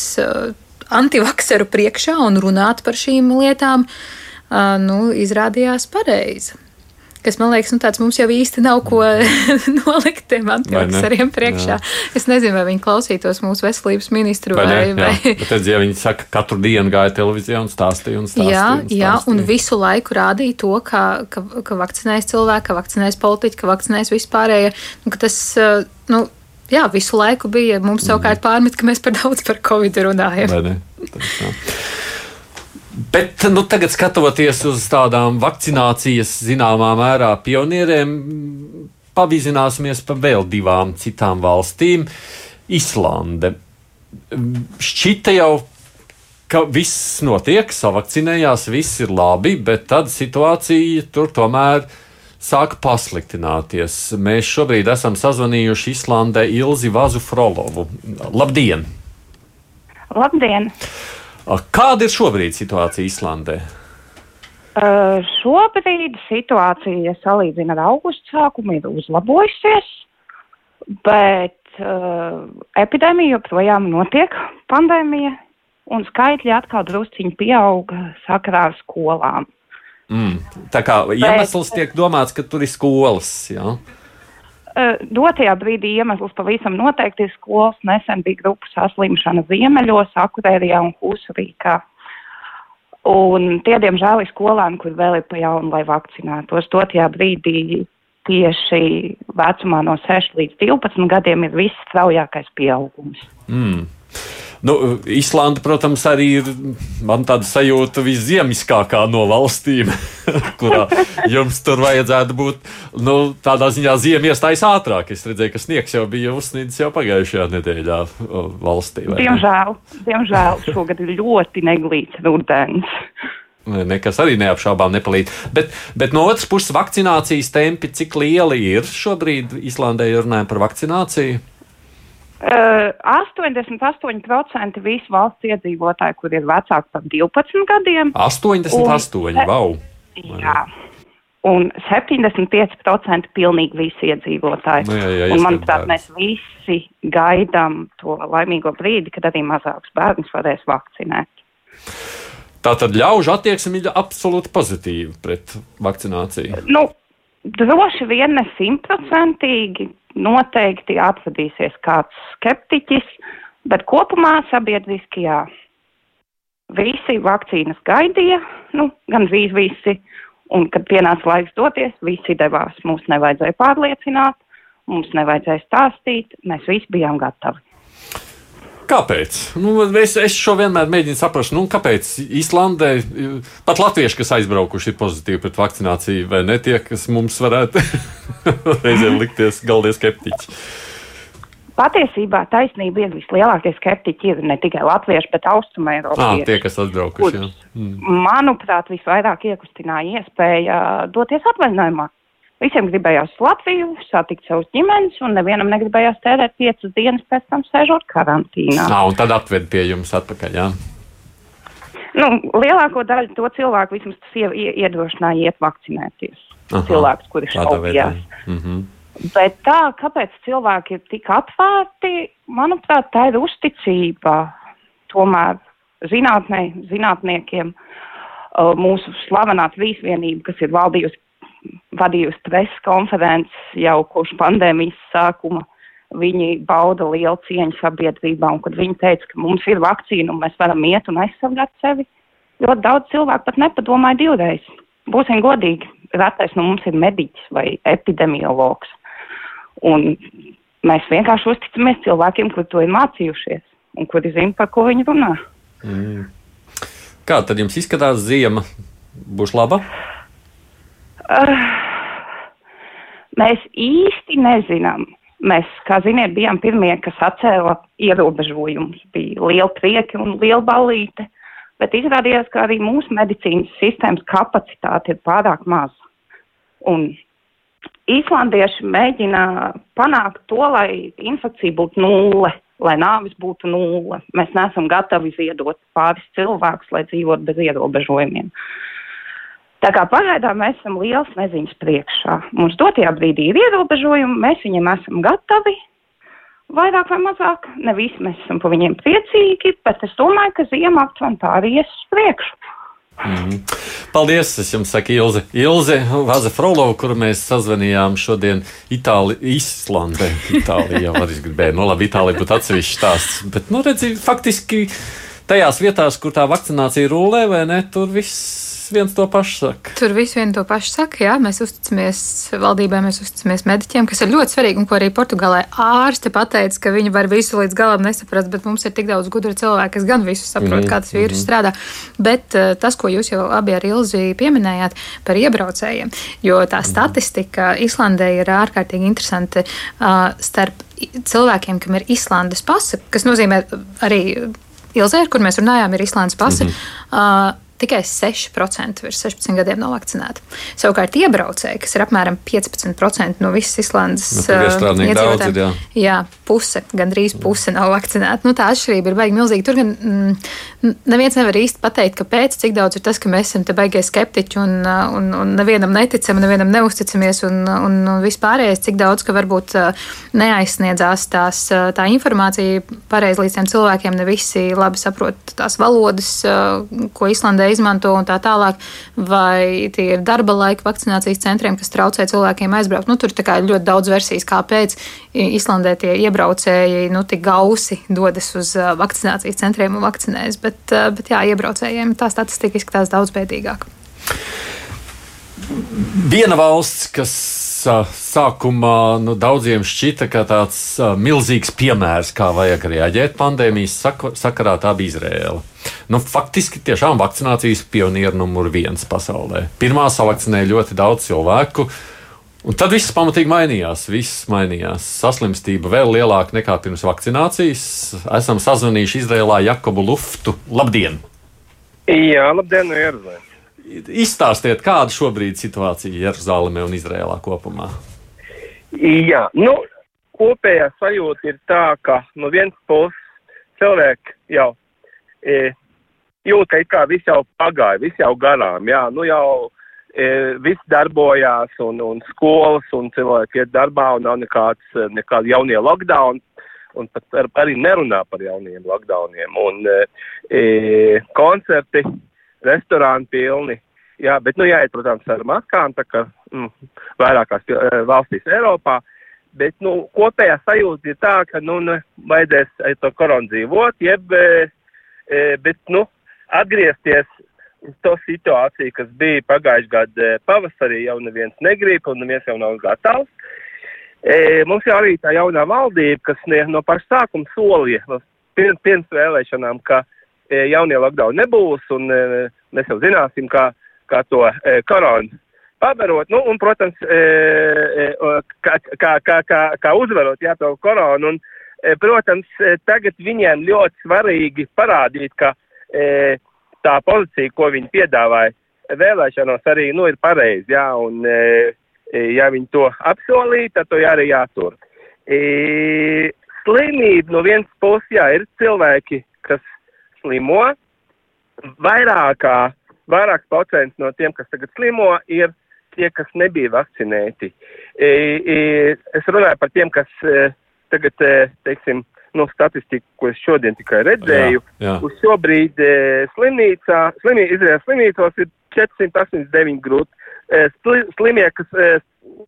antivakseru priekšā un runāt par šīm lietām, nu, izrādījās pareizi kas man liekas, nu, tāds mums jau īsti nav ko nolikt tiem antivakseriem priekšā. Jā. Es nezinu, vai viņi klausītos mūsu veselības ministru vai, vai, vai... Jā. Bet, redz, ja viņi saka, katru dienu gāja televīzijā un stāstīja un stāstīja. Jā, un stāstīja. jā, un visu laiku rādīja to, ka, ka, ka vakcinēs cilvēki, ka vakcinēs politiķi, ka vakcinēs vispārējie. Nu, ka tas, eh, nu, jā, visu laiku bija mums savukārt pārmet, ka mēs par daudz par covid runājam. Vai ne? Tas. Bet nu, tagad, skatoties uz tādām vakcinācijas zināmā mērā pionieriem, pavizināsimies pa vēl divām citām valstīm. Islande. Šķita jau, ka viss notiek, savakcinējās, viss ir labi, bet tad situācija tur tomēr sāka pasliktināties. Mēs šobrīd esam sazvanījuši Islandē Ilzi Vazu Frolovu. Labdien! Labdien! Kāda ir šobrīd situācija Islandē? Uh, šobrīd situācija, ja salīdzina ar augustu sākumu, ir uzlabojusies, bet uh, epidēmija joprojām notiek, pandēmija, un skaitļi atkal drusciņi pieauga sakarā ar skolām. Mm, tā kā iemesls bet, tiek domāts, ka tur ir skolas. Jā? Ja? Dotajā brīdī iemesls pavisam noteikti ir skolas. Nesen bija grupu saslimšana Ziemeļos, Akurērijā un Hūsurīkā. Un tie, diemžēl, ir skolēni, kur vēl ir pa jaunu, lai vakcinētos. Dotajā brīdī tieši vecumā no 6 līdz 12 gadiem ir viss straujākais pieaugums. Mm. Nu, Islanda, protams, arī ir man tāda sajūta visziemiskākā no valstīm, kurā jums tur vajadzētu būt. Nu, tādā ziņā ziema iestājas ātrāk. Es redzēju, ka sniegs jau bija uzsnīdis jau pagājušajā nedēļā valstī. Diemžēl, diemžēl šogad ir ļoti neglīts rudens. Nekas arī neapšaubām nepalīdz. Bet, bet no otras puses, vakcinācijas tempi, cik lieli ir šobrīd Islandē, ja runājam par vakcināciju? Uh, 88% visu valsts iedzīvotāju, kur ir vecāki par 12 gadiem. 88, un, wow! Jā. Un 75% pilnīgi visi iedzīvotāji. Nu, jā, jā, un, manuprāt, mēs visi gaidām to laimīgo brīdi, kad arī mazāks bērns varēs vakcinēt. Tā tad ļaužu attieksme ir absolūti pozitīva pret vakcināciju. Nu, droši vien ne simtprocentīgi, noteikti atradīsies kāds skeptiķis, bet kopumā sabiedriski jā. Visi vakcīnas gaidīja, nu, gan visi, visi, un kad pienāca laiks doties, visi devās. Mums nevajadzēja pārliecināt, mums nevajadzēja stāstīt, mēs visi bijām gatavi. Kāpēc? Nu, es, es šo vienmēr mēģinu saprast, nu, kāpēc Īslandē pat latvieši, kas aizbraukuši, ir pozitīvi pret vakcināciju, vai ne tie, kas mums varētu reizēm likties galvenie skeptiķi. Patiesībā taisnība ir vislielākie skeptiķi ir ne tikai latvieši, bet austrumē. Ah, tie, kas atbraukuši, jā. Mm. Manuprāt, visvairāk iekustināja iespēja doties atvaļinājumā. Visiem gribējās Latviju, satikt savus ģimenes, un nevienam negribējās tērēt piecas dienas pēc tam sēžot karantīnā. Nā, un tad atved pie jums atpakaļ, jā? Nu, lielāko daļu to cilvēku vismaz tas ie- ie- iedrošināja iet vakcinēties. Aha, Cilvēks, veidā. šaubījās. Mhm. Bet tā, kāpēc cilvēki ir tik atvērti, manuprāt, tā ir uzticība tomēr zinātnē, zinātniekiem, uh, mūsu slavenā trīsvienība, kas ir valdījusi, vadījusi preses konferences jau kopš pandēmijas sākuma. Viņi bauda lielu cieņu sabiedrībā, un kad viņi teica, ka mums ir vakcīna un mēs varam iet un aizsargāt sevi, ļoti daudz cilvēku pat nepadomāja divreiz. Būsim godīgi, retais no mums ir mediķis vai epidemiologs. Un mēs vienkārši uzticamies cilvēkiem, kuri to ir mācījušies un kuri zina, par ko viņi runā. Mm. Kā tad jums izskatās ziema? Būs laba? Uh, mēs īsti nezinām. Mēs, kā ziniet, bijām pirmie, kas atcēla ierobežojumus. Bija liela prieka un liela balīte, bet izrādījās, ka arī mūsu medicīnas sistēmas kapacitāte ir pārāk maza. Un Īslandieši mēģina panākt to, lai infekcija būtu nulle, lai nāvis būtu nulle. Mēs neesam gatavi ziedot pāris cilvēkus, lai dzīvotu bez ierobežojumiem. Tā kā pagaidām mēs esam liels neziņas priekšā. Mums dotajā brīdī ir ierobežojumi, mēs viņiem esam gatavi. Vairāk vai mazāk, ne visi mēs esam par viņiem priecīgi, bet es domāju, ka ziema aptuveni tā arī ies uz priekšu. Mm. Paldies! Es jums saku, Ilze, Ilze Vaze Frolova, kuru mēs sazvanījām šodien Itāli, Islandē. Itālijā jau var izgribēt, nu labi, Itālija būtu atsevišķs stāsts. Bet, nu, redzi, faktiski tajās vietās, kur tā vakcinācija rulē, vai ne, tur viss viens to pašu saka. Tur viss vien to pašu saka. Jā, mēs uzticamies valdībai, mēs uzticamies mediķiem, kas ir ļoti svarīgi. Un ko arī Portugālē ārste pateica, ka viņi var visu līdz galam nesaprast, bet mums ir tik daudz gudru cilvēku, kas gan visu saprot, mm -hmm. kā tas vīrus mm -hmm. strādā. Bet uh, tas, ko jūs jau abi ar Ilzi pieminējāt par iebraucējiem, jo tā statistika Islandē ir ārkārtīgi interesanti uh, starp cilvēkiem, kam ir Islandes pase, kas nozīmē arī Ilzē, kur mēs runājām, ir Islandes pase. Mm -hmm. uh, tikai 6% virs 16 gadiem nav vakcinēti. Savukārt, iebraucēji, kas ir apmēram 15% no visas Islandes nu, iedzīvotājiem, jā. jā, puse, gandrīz puse nav vakcinēta. Nu, tā atšķirība ir baigi milzīga. Tur gan mm, neviens nevar īsti pateikt, kāpēc, cik daudz ir tas, ka mēs esam te baigie skeptiķi un, un, un nevienam neticam, nevienam neusticamies un, un, un vispārējais, cik daudz, ka varbūt neaizsniedzās tās, tā informācija pareizi līdz tiem cilvēkiem, ne visi labi saprot tās valodas, ko Islandē izmanto un tā tālāk, vai tie ir darba laika vakcinācijas centriem, kas traucē cilvēkiem aizbraukt. Nu, tur ir ļoti daudz versijas, kāpēc Islandē tie iebraucēji nu, tik gausi dodas uz vakcinācijas centriem un vakcinējas. Bet, bet jā, iebraucējiem tā statistika izskatās daudz pētīgāk. Viena valsts, kas sākumā nu, daudziem šķita kā tāds milzīgs piemērs, kā vajag reaģēt pandēmijas sakarā, tā bija Izraela. Nu, faktiski tiešām vakcinācijas pionieru numur viens pasaulē. Pirmā savakcinēja ļoti daudz cilvēku. Un tad viss pamatīgi mainījās. Viss mainījās. Saslimstība vēl lielāka nekā pirms vakcinācijas. Esam sazvanījuši Izrēlā Jakobu Luftu. Labdien! Jā, labdien, no Jeruzalemes! Izstāstiet, kāda šobrīd ir situācija Jeruzalemē un Izrēlā kopumā. Jā, nu, kopējā sajūta ir tā, ka no vienas puses cilvēki jau e, jūt, ka it kā viss jau pagāja, viss jau garām, jā, nu jau e, viss darbojās un, un skolas un cilvēki iet darbā un nav nekāds, nekādi jaunie lockdown. Un pat ar, arī nerunā par jauniem lockdowniem. Un e, koncerti, restorāni pilni. Jā, bet, nu, jāiet, protams, ar maskām, tā kā mm, vairākās valstīs Eiropā. Bet, nu, kopējā sajūta ir tā, ka, nu, vajadzēs ar to koronu dzīvot, jeb, e, bet, nu, atgriezties uz to situāciju, kas bija pagājušajā gadā pavasarī, jau neviens negrib un neviens jau nav gatavs. E, mums jau arī tā jaunā valdība, kas ne, no paša sākuma solīja, no pirms, pirms vēlēšanām, ka e, jaunie lockdown nebūs un e, mēs jau zināsim, kā, kā to e, koronu pabarot, nu, un, protams, e, e, kā, kā, kā, kā, kā uzvarot, jā, to koronu, un, e, protams, tagad viņiem ļoti svarīgi parādīt, ka e, tā pozīcija, ko viņi piedāvāja vēlēšanos, arī, nu, ir pareizi, jā, un e, ja viņi to apsolīja, tad to arī jātur. Slimība no vienas puses, jā, ir cilvēki, kas slimo. Vairākā, vairāks procents no tiem, kas tagad slimo, ir tie, kas nebija vakcinēti. Es runāju par tiem, kas tagad, teiksim, no statistiku, ko es šodien tikai redzēju, jā, jā. uz šo brīdi slimnīcā, slimī, Izraels slimnīcos ir 489 grūti, slimie, kas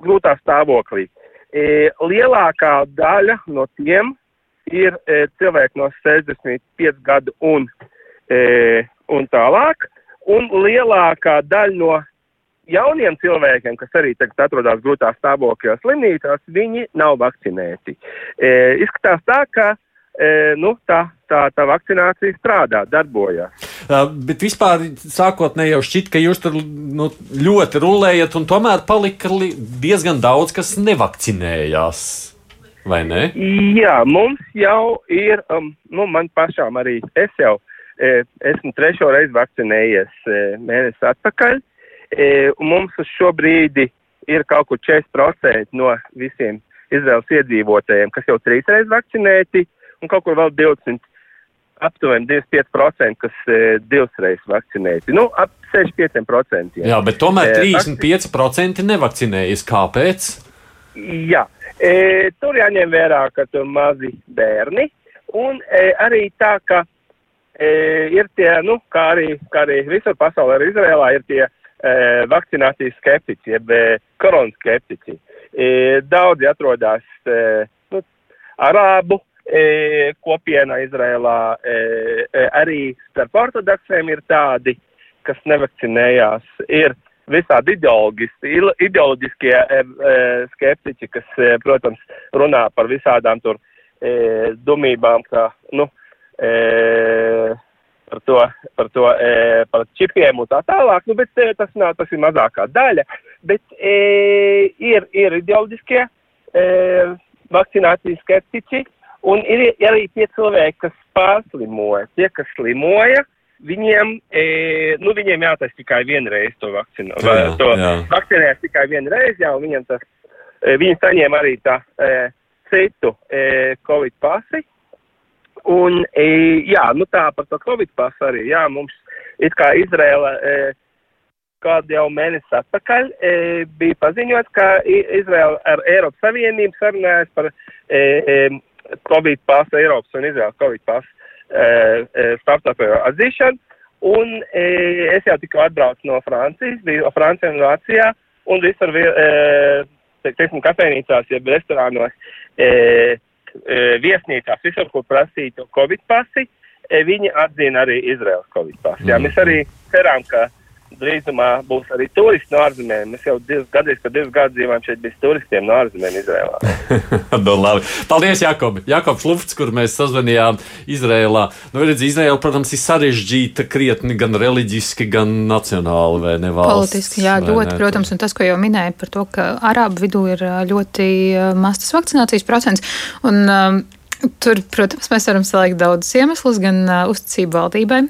grūtā stāvoklī. Lielākā daļa no tiem ir cilvēki no 65 gadu un, un tālāk, un lielākā daļa no jauniem cilvēkiem, kas arī tagad atrodas grūtā stāvoklī slimnīcās, viņi nav vakcinēti. E, izskatās tā, ka e, nu, tā, tā, tā vakcinācija strādā, darbojas. Uh, bet vispār sākotnēji jau šķiet, ka jūs tur nu, ļoti rulējat, un tomēr palika diezgan daudz, kas nevakcinējās. Vai ne? Jā, mums jau ir, um, nu, man pašām arī es jau e, esmu trešo reizi vakcinējies e, mēnesi atpakaļ. E, mums uz šo brīdi ir kaut kur 40% no visiem Izraels iedzīvotājiem, kas jau trīs reizes vakcinēti, un kaut kur vēl 20, aptuveni 25%, kas e, divas reizes vakcinēti. Nu, ap 65%. Jā, bet tomēr 35% nevakcinējas. Kāpēc? Jā, e, tur jāņem vērā, ka tur mazi bērni, un e, arī tā, ka e, ir tie, nu, kā arī, kā arī visur pasaulē, arī Izrēlā ir tie e, vakcinācijas skeptiķi, jeb e, koronas skeptiķi. E, daudzi atrodas e, nu, arābu e, kopienā Izrēlā, e, e, arī starp ortodoksiem ir tādi, kas nevakcinējās. Ir visādi ideoloģiskie e, e, skeptiķi, kas, e, protams, runā par visādām tur e, dumībām, ka, nu, e, par to, par to e, par čipiem un tā tālāk, nu, bet e, tas nav, tas ir mazākā daļa, bet e, ir, ir ideoloģiskie e, vakcinācijas skeptiķi, un ir arī tie cilvēki, kas pārslimoja, tie, kas slimoja, viņiem, e, nu, viņiem jātais tikai vienreiz to vakcinu, jā, to jā. vakcinēs tikai vienreiz, jā, un viņiem tas, e, viņi saņēma arī tā e, citu e, Covid pasi, Un, e, jā, nu tā par to Covid pasu arī, jā, mums it kā Izrēla e, kādu jau mēnesi atpakaļ e, bija paziņots, ka Izrēla ar Eiropas Savienību sarunājas par e, e, Covid pasu, Eiropas un Izrēlas Covid pasu e, e, starptautisko atzīšanu. Un e, es jau tikko atbraucu no Francijas, biju Francijā un Vācijā, un visur, teiksim, kafejnīcās, jeb restorānos, viesnīcās, visur, kur prasītu Covid pasi, viņi atzina arī Izraels Covid pasi. Jā, mēs arī ceram, ka drīzumā būs arī turisti no ārzemēm. Mēs jau divus gadus, kad divus gadus dzīvojam šeit bez turistiem no ārzemēm Izrēlā. nu, labi. Paldies, Jakob. Jakobs Lufts, kur mēs sazvanījām Izrēlā. Nu, redz, Izrēla, protams, ir sarežģīta krietni gan reliģiski, gan nacionāli, vai ne valsts. Politiski, jā, ļoti, ne, protams, un tas, ko jau minēja par to, ka Arābu vidū ir ļoti maz tas vakcinācijas procents. Un, um, Tur, protams, mēs varam salikt daudzus iemeslus, gan uh, uzticību valdībai,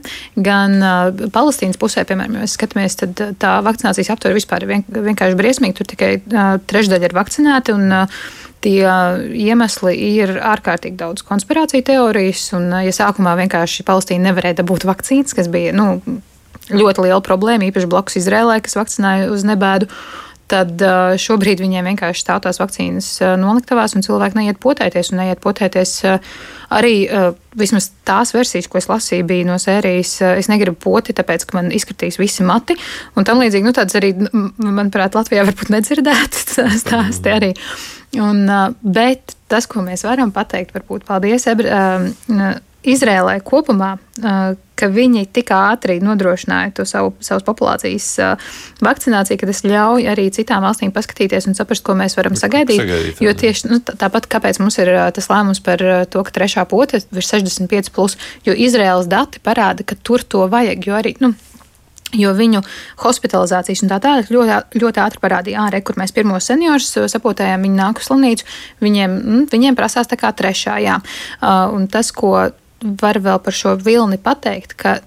gan uh, Palestīnas pusē, piemēram, ja mēs skatāmies, tad tā vakcinācijas aptver vispār ir vien, vienkārši briesmīgi. Tur tikai uh, trešdaļa ir vakcinēti. Un, uh, Tie iemesli ir ārkārtīgi daudz konspirāciju teorijas, un, ja sākumā vienkārši Palestīna nevarēja dabūt vakcīnas, kas bija nu, ļoti liela problēma, īpaši blakus Izrēlē, kas vakcinēja uz nebēdu, tad šobrīd viņiem vienkārši stāv tās vakcīnas noliktavās, un cilvēki neiet potēties, un neiet potēties arī vismaz tās versijas, ko es lasīju, bija no sērijas Es negribu poti, tāpēc, ka man izkritīs visi mati, un tam līdzīgi, nu tāds arī, manuprāt, Latvijā varbūt nedzirdēt stāsti arī. Un, bet tas, ko mēs varam pateikt, varbūt paldies Izrēlai kopumā, ka viņi tik ātri nodrošināja to savu, savas populācijas vakcināciju, ka tas ļauj arī citām valstīm paskatīties un saprast, ko mēs varam sagaidīt. sagaidīt jo tieši nu, tāpat, kāpēc mums ir tas lēmums par to, ka trešā pote ir 65, plus, jo Izraēlas dati parāda, ka tur to vajag. Jo arī, nu, Jo viņu hospitalizācijas un tā tālāk ļoti, ļoti ātri parādīja, ārē, kur mēs pirmos seniorus sapotējām, viņi nāk uz slimnīcu, viņiem, mm, viņiem prasās tā kā trešā. Jā. Un tas, ko var vēl par šo vilni pateikt, ka,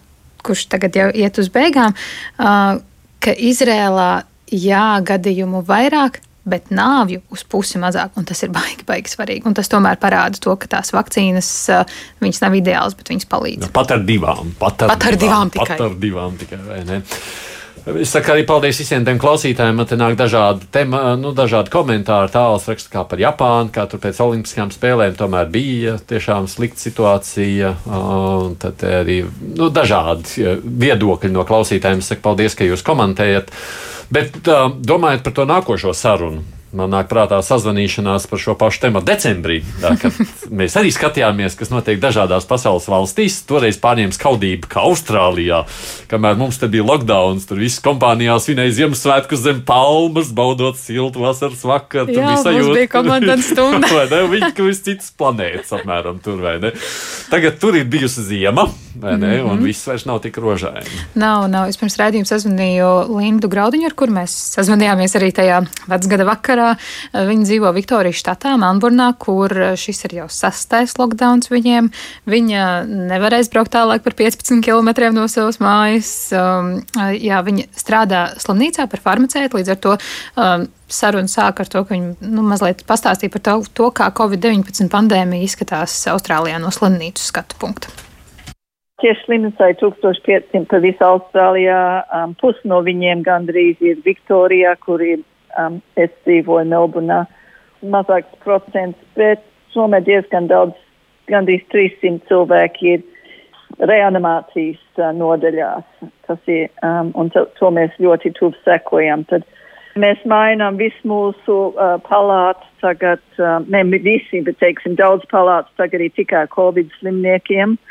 kurš tagad jau iet uz beigām, uh, ka Izrēlā jā, gadījumu vairāk, bet nāvju uz pusi mazāk, un tas ir baigi, baigi svarīgi. Un tas tomēr parāda to, ka tās vakcīnas, viņas nav ideālas, bet viņas palīdz. Pat ar divām, pat ar, pat ar divām, divām tikai. Pat ar divām tikai, vai ne? Es saku arī paldies visiem tiem klausītājiem. Man te nāk dažādi, tema, nu, dažādi komentāri. Tālāk raksta kā par Japānu, kā tur pēc Olimpiskajām spēlēm tomēr bija tiešām slikta situācija. Un tad arī nu, dažādi viedokļi no klausītājiem. Es saku paldies, ka jūs komentējat. Bet domājot par to nākošo sarunu, Man nāk prātā sazvanīšanās par šo pašu tēmu decembrī, tā, mēs arī skatījāmies, kas notiek dažādās pasaules valstīs. Toreiz pārņēma skaudība, kā Austrālijā, kamēr mums te bija lockdown, tur viss kompānijā svinēja Ziemassvētkus zem palmas, baudot siltu vasaras vakaru. Tur bija sajūta, bija komandas stunda. vai ne? Viņi kā viss cits planētas apmēram tur, vai ne? Tagad tur ir bijusi ziema, vai ne? Mm -hmm. Un mhm. viss vairs nav tik rožaini. Nav, nav. Es pirms rādījuma sazvanīju Lindu Graudiņu, ar kur mēs sazvanījāmies arī tajā vecgada vakarā. Viņi dzīvo Viktorijas štatā, Melnburnā, kur šis ir jau sastais lockdown viņiem. Viņa nevarēs braukt tālāk par 15 km no savas mājas. Um, jā, viņa strādā slimnīcā par farmaceitu, līdz ar to um, saruna sāk ar to, ka viņi nu, mazliet pastāstīja par to, to kā Covid-19 pandēmija izskatās Austrālijā no slimnīcu skatu punkta. Tieši slimnīcā ir 1500 pa visu Austrālijā. Um, Pusi no viņiem gandrīz ir Viktorijā, kur ir um, es dzīvoju Melburnā, mazāks procents, bet tomēr diezgan daudz, gandrīz 300 cilvēki ir reanimācijas uh, nodaļās. Tas ir, um, un to, to mēs ļoti tuvu sekojam. Tad mēs mainām visu mūsu uh, palātu tagad, uh, ne visi, bet, teiksim, daudz palātu tagad ir tikai Covid slimniekiem. Uh,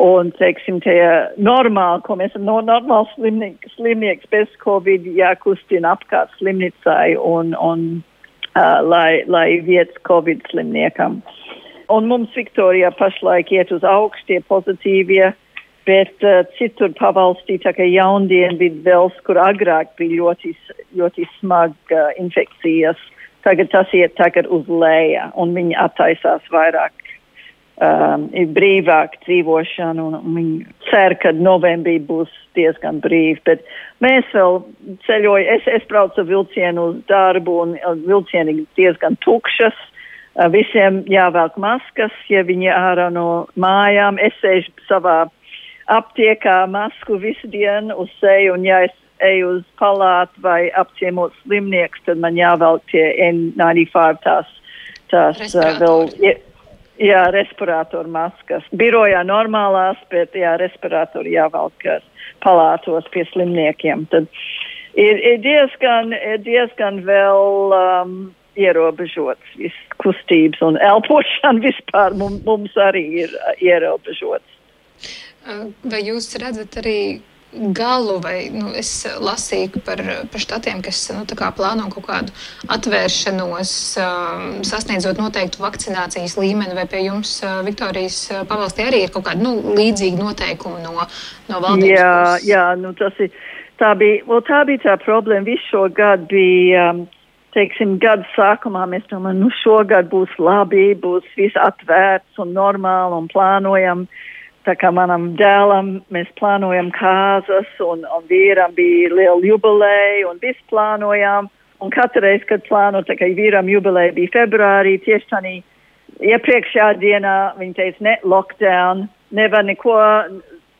Un, teiksim, tie normāli, ko mēs esam no normāls slimnieks, slimnieks bez covid jākustina apkārt slimnīcai un, un uh, lai, lai vietas covid slimniekam. Un mums Viktorijā pašlaik iet uz augstie pozitīvie, bet uh, citur pavalstī, tā kā jaundienvidu vēls, kur agrāk bija ļoti, ļoti smaga uh, infekcijas, tagad tas iet tagad uz leja un viņi attaisās vairāk um, ir brīvāk dzīvošana, un, viņi cer, ka novembrī būs diezgan brīvi. Bet mēs vēl ceļojam, es, es braucu vilcienu uz darbu, un vilcieni ir diezgan tukšas. Uh, visiem jāvelk maskas, ja viņi ārā no mājām. Es sēžu savā aptiekā masku visu dienu uz seju, un ja es eju uz palātu vai apciemot slimnieks, tad man jāvelk tie N95 tās, tās uh, vēl. Ja, Jā, respiratoru maskas. Birojā normālās, bet jā, respiratori jāvelk palātos pie slimniekiem. Tad ir, ir, diezgan, ir diezgan vēl um, ierobežots viss kustības un elpošana vispār mums, mums arī ir uh, ierobežots. Vai jūs redzat arī galu, vai nu, es lasīju par, par štatiem, kas nu, plāno kaut kādu atvēršanos, um, sasniedzot noteiktu vakcinācijas līmeni, vai pie jums, uh, Viktorijas uh, pavalstī, arī ir kaut kādi nu, līdzīgi noteikumi no, no valdības? Jā, puses? jā nu, tas ir. Tā bija, well, tā bija tā problēma. Visu šo gadu bija, um, teiksim, gada sākumā mēs domājam, nu šogad būs labi, būs viss atvērts un normāli un plānojam. Uh, Tā kā manam dēlam mēs plānojam kāzas, un, un vīram bija liela jubileja, un viss plānojām. Un katru reizi, kad plāno, tā kā vīram jubileja bija februārī, tieši tādā iepriekšējā dienā viņi teica, ne, lockdown, nevar neko,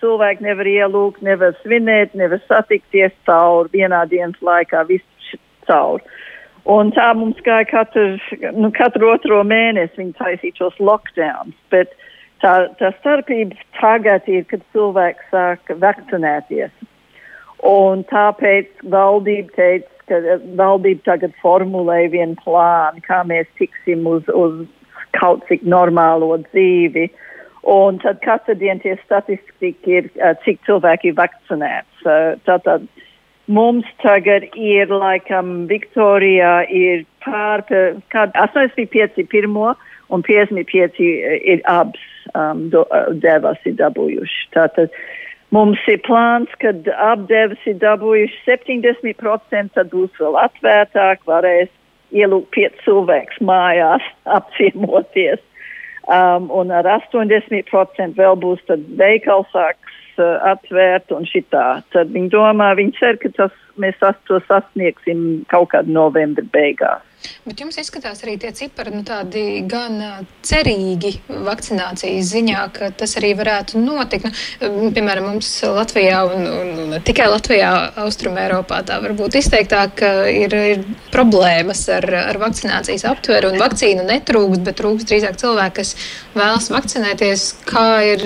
cilvēki nevar ielūgt, nevar svinēt, nevar satikties caur vienā dienas laikā, viss caur. Un tā mums gāja katru, nu, katru otro mēnesi, viņi taisīja šos lockdowns. Bet, Tā, tā starpība tagad ir, kad cilvēks sāk vakcinēties. Un tāpēc valdība teica, ka valdība tagad formulē vienu plānu, kā mēs tiksim uz, uz kaut cik normālo dzīvi. Un tad katru dienu tie statistika ir, cik cilvēki ir vakcinēts. Tātad mums tagad ir, laikam, Viktorijā ir pār, kād 85 pirmo un 55 ir abas um, do, uh, devas ir dabūjuši. Tātad mums ir plāns, kad apdevas ir dabūjuši 70%, tad būs vēl atvērtāk, varēs ielūgt piec cilvēks mājās apciemoties. Um, un ar 80% vēl būs tad veikals sāks uh, atvērt un šitā. Tad viņi domā, viņi cer, ka tas, mēs to sasniegsim kaut kādā novembra beigās. Bet jums izskatās arī tie cipari nu, gan cerīgi vakcinācijas ziņā, ka tas arī varētu notikt. Nu, piemēram, mums Latvijā un, un, un tikai Latvijā, Austrum Eiropā tā varbūt izteiktāk ir, ir problēmas ar, ar vakcinācijas aptveru un vakcīnu netrūkst, bet trūkst drīzāk cilvēki, kas vēlas vakcinēties. Kā ir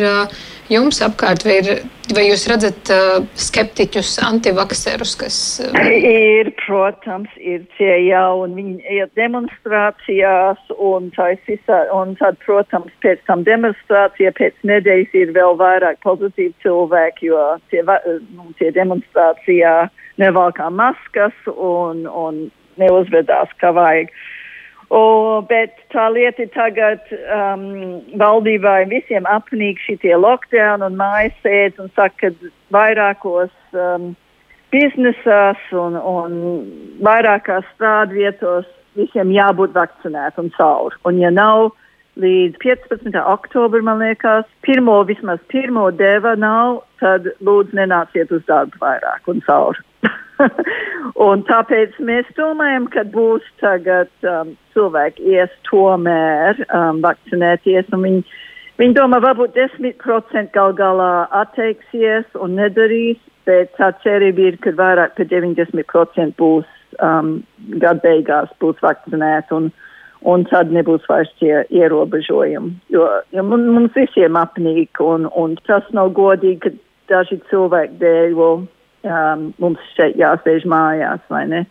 jums apkārt, vai, ir, vai jūs redzat uh, skeptiķus, antivakserus, kas. Uh... Ir, protams, ir tie jau, un viņi iet demonstrācijās, un, visā, un tad, protams, pēc tam demonstrācija pēc nedēļas ir vēl vairāk pozitīvi cilvēki, jo tie, nu, tie demonstrācijā nevalkā maskas un, un neuzvedās kā vajag. Uh, O, bet tā lieta tagad um, valdībai visiem apnīk šitie lockdown un mājas sēdz un saka, ka vairākos um, biznesās un, un vairākās strādvietos visiem jābūt vakcinētam cauri. Un ja nav līdz 15. oktobra, man liekas, pirmo, vismaz pirmo deva nav, tad lūdzu nenāciet uz darbu vairāk un cauri. un tāpēc mēs domājam, ka būs tagad um, cilvēki ies tomēr um, vakcinēties, un viņi, viņi domā, varbūt 10% gal galā atteiksies un nedarīs, bet tā cerība ir, ka vairāk par 90% būs um, gada beigās būs vakcinēti, un, un tad nebūs vairs tie ierobežojumi. Jo, jo mums visiem apnīk, un, un tas nav godīgi, ka daži cilvēki dēļ um, mums šeit jāsēž mājās, vai ne?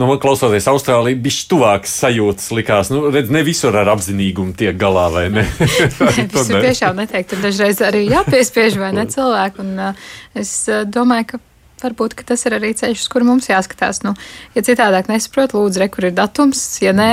Nu, klausoties Austrālijā, bija tuvāks sajūtas. Likās, nu, redz, ne visur ar apzinīgumu tiek galā, vai ne? Tas ir tiešām neteikt, tur dažreiz arī jāpiespiež, vai ne cilvēki. Un, uh, es uh, domāju, ka varbūt ka tas ir arī ceļš, uz kuru mums jāskatās. Nu, ja citādāk nesaprot, lūdzu, re, kur ir datums, ja nē,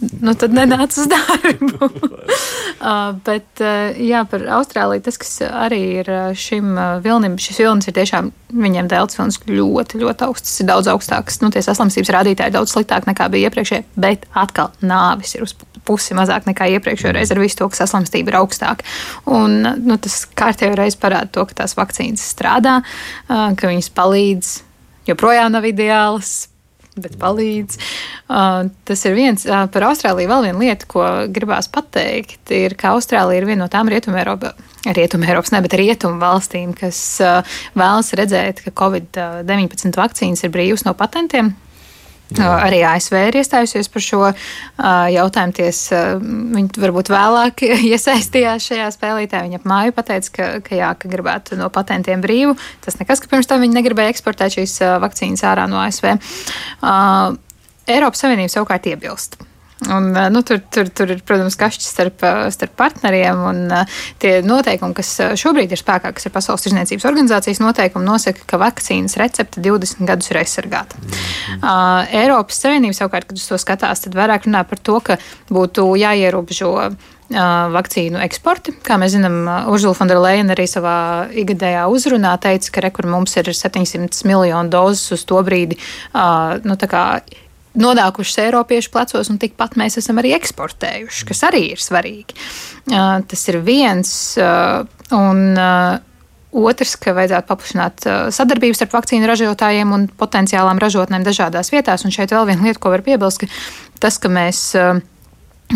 nu, tad nenāc uz darbu. uh, bet, uh, jā, par Austrāliju tas, kas arī ir uh, šim vilnim, šis vilnis ir tiešām, viņiem vilnis ļoti, ļoti augsts, ir daudz augstāks. Nu, tie saslimstības rādītāji daudz sliktāk nekā bija iepriekšējie, bet atkal nāvis ir uz pusi mazāk nekā iepriekšējā reizē ar visu to, ka saslimstība ir augstāka. Un, nu, tas kārtējo reizi parāda to, ka tās vakcīnas strādā, ka viņas palīdz joprojām nav ideāls, bet palīdz. Uh, tas ir viens uh, par Austrāliju. Vēl viena lieta, ko gribās pateikt, ir, ka Austrālija ir viena no tām Rietumēropas. Rietumēropas, ne, bet rietumu valstīm, kas uh, vēlas redzēt, ka Covid-19 vakcīnas ir brīvas no patentiem, Jā. Arī ASV ir iestājusies par šo uh, jautājumu. Ties, uh, viņi varbūt vēlāk iesaistījās šajā spēlītē. Viņa ap māju pateica, ka, ka, jā, ka gribētu no patentiem brīvu. Tas nekas, ka pirms tam viņi negribēja eksportēt šīs uh, vakcīnas ārā no ASV. Uh, Eiropas Savienība savukārt iebilst. Un, eh, nu, tur, tur, tur ir, protams, kašķis starp, eh, starp partneriem. Un, uh, tie noteikumi, kas šobrīd ir spēkā, kas ir Pasaules tirzniecības organizācijas noteikumi, nosaka, ka vakcīnas recepte 20 gadus ir aizsargāta. Mm -hmm. uh, Eiropas Savienība savukārt, kad uz to skatās, tad vairāk runā par to, ka būtu jāierobežo vakcīnu eksporti. Kā mēs zinām, Urzula Fonderleina arī savā ikgadējā uzrunā teica, ka rekur mums ir 700 miljonu dozes uz to brīdi. Uh, nu, nonākušas Eiropiešu plecos, un tikpat mēs esam arī eksportējuši, kas arī ir svarīgi. Uh, tas ir viens. Uh, un, uh, Otrs, ka vajadzētu paplašināt sadarbību starp vakcīnu ražotājiem un potenciālām ražotnēm dažādās vietās. Un šeit vēl viena lieta, ko var piebilst, ka tas, ka mēs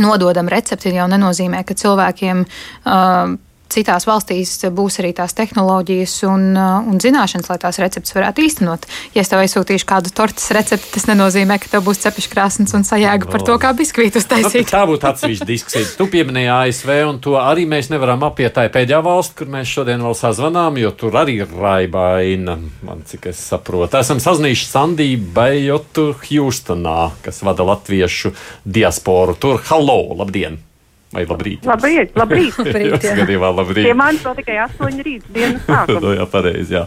nododam recepti, jau nenozīmē, ka cilvēkiem uh, citās valstīs būs arī tās tehnoloģijas un, uh, un zināšanas, lai tās receptes varētu īstenot. Ja es tev aizsūtīšu kādu tortes recepti, tas nenozīmē, ka tev būs cepešs krāsnes un sajēga par to, kā biskvītu uztaisīt. Nu, tā būtu atsevišķa diskusija. Tu pieminēji ASV, un to arī mēs nevaram apiet. Tā pēdējā valsts, kur mēs šodien vēl sazvanām, jo tur arī ir raibaina, man cik es saprotu. Esam sazinājuši Sandiju Bejotu Hjūstonā, kas vada latviešu diasporu. Tur, hallo, labdien! Vai labrīt? Labrīt, labrīt. labrīt jā, gadījumā labrīt. Pie manis vēl tikai 8 rīts dienas sākuma. no, jā, pareizi, jā.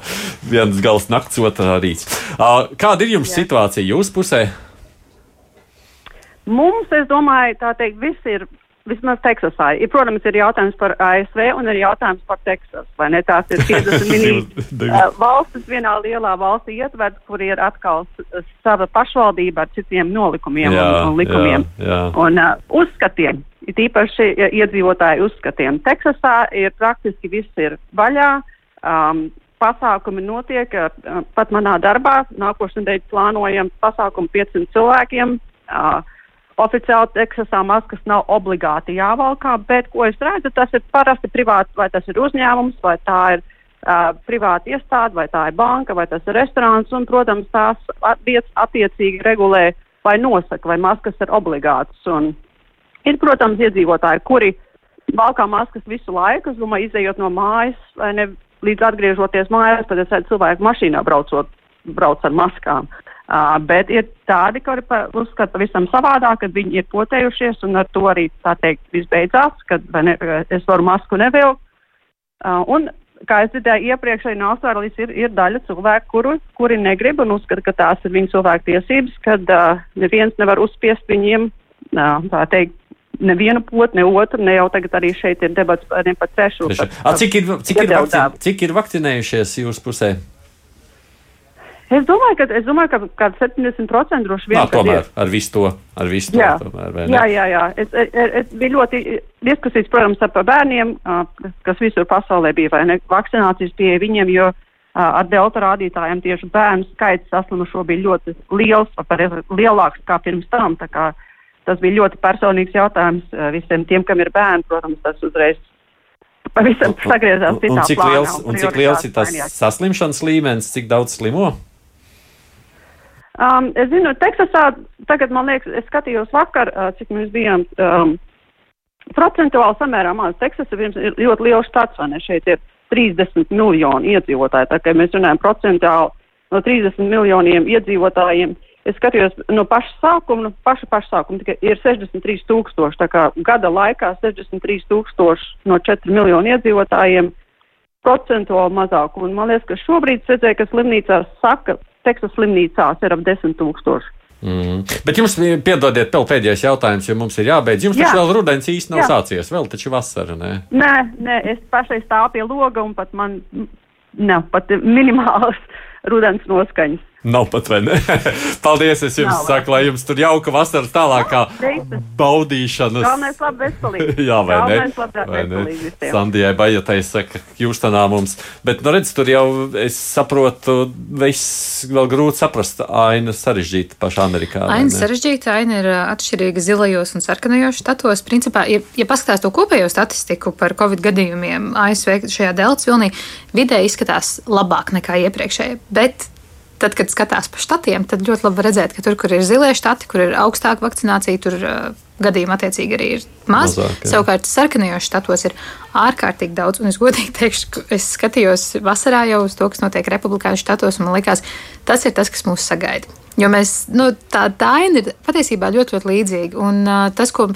Viens gals nakts, otrā rīts. Uh, kāda ir jums jā. situācija jūsu pusē? Mums, es domāju, tā teikt, viss ir vismaz Teksasā. Ir, protams, ir jautājums par ASV un ir jautājums par Teksas, vai ne? Tās ir 50 mini uh, valstis vienā lielā valstī ietverts, kur ir atkal sava pašvaldība ar citiem nolikumiem jā, un, un likumiem jā, jā. un uh, uzskatiem. Ir īpaši iedzīvotāju uzskatiem. Teksasā ir praktiski viss ir vaļā. Um, pasākumi notiek, uh, pat manā darbā. Nākošais nedēļa plānojam pasākumu 500 cilvēkiem. Uh, Oficiāli Teksasā maskas nav obligāti jāvalkā, bet, ko es redzu, tas ir parasti privāts, vai tas ir uzņēmums, vai tā ir uh, privāta iestāde, vai tā ir banka, vai tas ir restorāns, un, protams, tās vietas attiecīgi regulē vai nosaka, vai maskas ir obligātas. Un ir, protams, iedzīvotāji, kuri valkā maskas visu laiku, es domāju, izējot no mājas, vai ne līdz atgriežoties mājās, tad es redzu cilvēku mašīnā braucot, brauc ar maskām. Uh, bet ir tādi, kuri uzskata pavisam savādāk, kad viņi ir potējušies, un ar to arī, tā teikt, viss beidzās, kad ne, es varu masku nevilkt. Uh, un, kā es dzirdēju iepriekš, arī no Austrālijas ir, ir daļa cilvēku, kuru, kuri negrib un uzskata, ka tās ir viņu cilvēku tiesības, kad uh, neviens nevar uzspiest viņiem, uh, tā teikt, nevienu potu, ne otru, ne jau tagad arī šeit ir debats ne par trešo. Cik ir, cik, ir vakcin, cik ir vakcinējušies jūsu pusē? Es domāju, ka, es domāju, ka kāds 70% droši vien. Nā, tomēr ir. ar visu to. Ar visu jā. to tomēr, jā, jā, jā. Es, es, es bija ļoti diskusijas, protams, par bērniem, kas visur pasaulē bija, vai ne, vakcinācijas pieeja viņiem, jo ar delta rādītājiem tieši bērnu skaits saslimušo bija ļoti liels, lielāks kā pirms tam. Kā tas bija ļoti personīgs jautājums visiem tiem, kam ir bērni, protams, tas uzreiz pavisam sagriezās citā un cik plānā. Liels, un cik liels ir tas saslimšanas līmenis, cik daudz slimo? Um, es zinu, Teksasā tagad, man liekas, es skatījos vakar, uh, cik mēs bijām um, procentuāli samērā maz. Teksasa ir ļoti liels štats, vai ne? Šeit ir 30 miljoni iedzīvotāji. Tā kā mēs runājam procentuāli no 30 miljoniem iedzīvotājiem, es skatījos no paša sākuma, no paša paša sākuma, tikai ir 63 tūkstoši. Tā kā gada laikā 63 tūkstoši no 4 miljonu iedzīvotājiem procentuāli mazāk. Un man liekas, ka šobrīd es redzēju, ka slimnīcās saka, Teksas slimnīcās ir ap 10 tūkstoši. Mm. Bet jums, piedodiet, vēl pēdējais jautājums, jo mums ir jābeidz. Jums Jā. taču vēl rudens īsti nav Jā. sācies, vēl taču vasara, nē? Nē, nē, es pašai stāvu pie loga un pat man nav pat minimāls rudens noskaņas. Nav pat vai ne? Paldies, es jums Nav. saku, lai jums tur jauka vasaras tālākā baudīšanas. Galvenais labi veselīgi. Jā, vai ne? Galvenais labi Vai ne? Sandijai Bajatai saka, Hjūstonā mums. Bet, nu, redz, tur jau es saprotu, viss vēl grūti saprast. Aina sarežģīta pašā Amerikā. vai Aina ne? sarežģīta, aina ir ā, atšķirīga zilajos un sarkanajos štatos. Principā, ja, ja paskatās to kopējo statistiku par covid gadījumiem ASV šajā deltas vilnī, vidē izskatās labāk nekā iepriekšējā. Bet Tad, kad skatās pa štatiem, tad ļoti labi redzēt, ka tur, kur ir zilie štati, kur ir augstāka vakcinācija, tur uh, gadījumi attiecīgi arī ir maz. Mazāk, jā. Savukārt, sarkanajos štatos ir ārkārtīgi daudz. Un es godīgi teikšu, ka es skatījos vasarā jau uz to, kas notiek republikāņu štatos, un man liekas, tas ir tas, kas mūs sagaida. Jo mēs, nu, tā, tā aina ir patiesībā ļoti, ļoti līdzīga. Un uh, tas, ko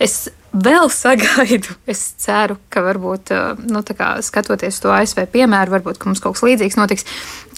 es vēl sagaidu, es ceru, ka varbūt, uh, nu, kā skatoties to ASV piemēru, varbūt ka mums kaut kas līdzīgs notiks,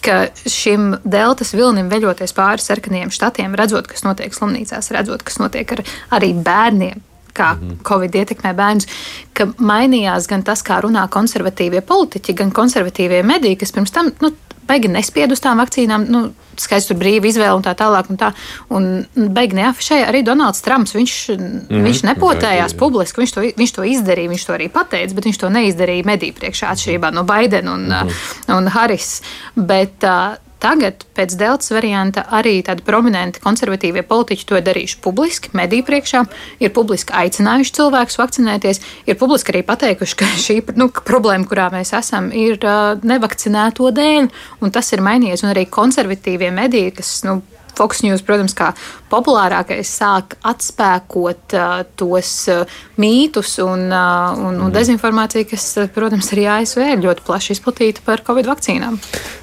ka šim deltas vilnim veļoties pāri sarkaniem štatiem, redzot, kas notiek slimnīcās, redzot, kas notiek ar arī bērniem. Kā mm -hmm. Covid ietekmē bērnus, ka mainījās gan tas, kā runā konservatīvie politiķi, gan konservatīvie mediji, kas pirms tam nu, beigi nespied uz tām vakcīnām. Nu, Skaidrs, tur brīva izvēle un tā tālāk. Un, tā. un beigi neafišēja arī Donalds Trumps. Viņš, mm. -hmm. viņš nepotējās Jā. publiski, viņš to, viņš to izdarīja, viņš to arī pateica, bet viņš to neizdarīja mediju priekšā atšķirībā no Baidena un, mm -hmm. un Harris. Bet, uh, Tagad, pēc deltas varianta, arī tādi prominenti konservatīvie politiķi to ir darījuši publiski, mediju priekšā, ir publiski aicinājuši cilvēkus vakcinēties, ir publiski arī pateikuši, ka šī nu, problēma, kurā mēs esam, ir uh, nevakcinēto dēļ, un tas ir mainījies. Un arī konservatīvie mediji, kas nu, Fox News, protams, kā populārākais, sāk atspēkot uh, tos uh, mītus un, uh, un, un dezinformāciju, kas, uh, protams, arī ASV ir ļoti plaši izplatīta par Covid vakcīnām.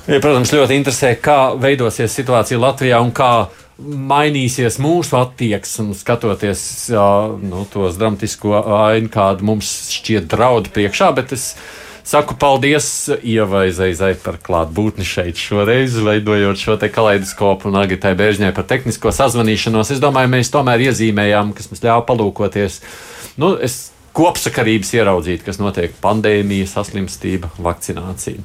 Ja, protams, ļoti interesē, kā veidosies situācija Latvijā un kā mainīsies mūsu attieksme, skatoties jā, nu, tos dramatisko ainu, kāda mums šķiet draudi priekšā. Bet es saku paldies Ievai Zeizai par klātbūtni šeit šoreiz, veidojot šo te kaleidoskopu un Agitai Bēžņai par tehnisko sazvanīšanos. Es domāju, mēs tomēr iezīmējām, kas mums ļāva palūkoties nu, es kopsakarības ieraudzīt, kas notiek pandēmija, saslimstība, vakcinācija.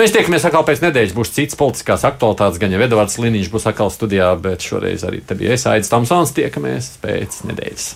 Mēs tiekamies atkal pēc nedēļas. Būs cits politiskās aktualitātes, gan jau Edvards Liniņš būs atkal studijā, bet šoreiz arī te bija iesaistīts Tamsons. Tiekamies pēc nedēļas.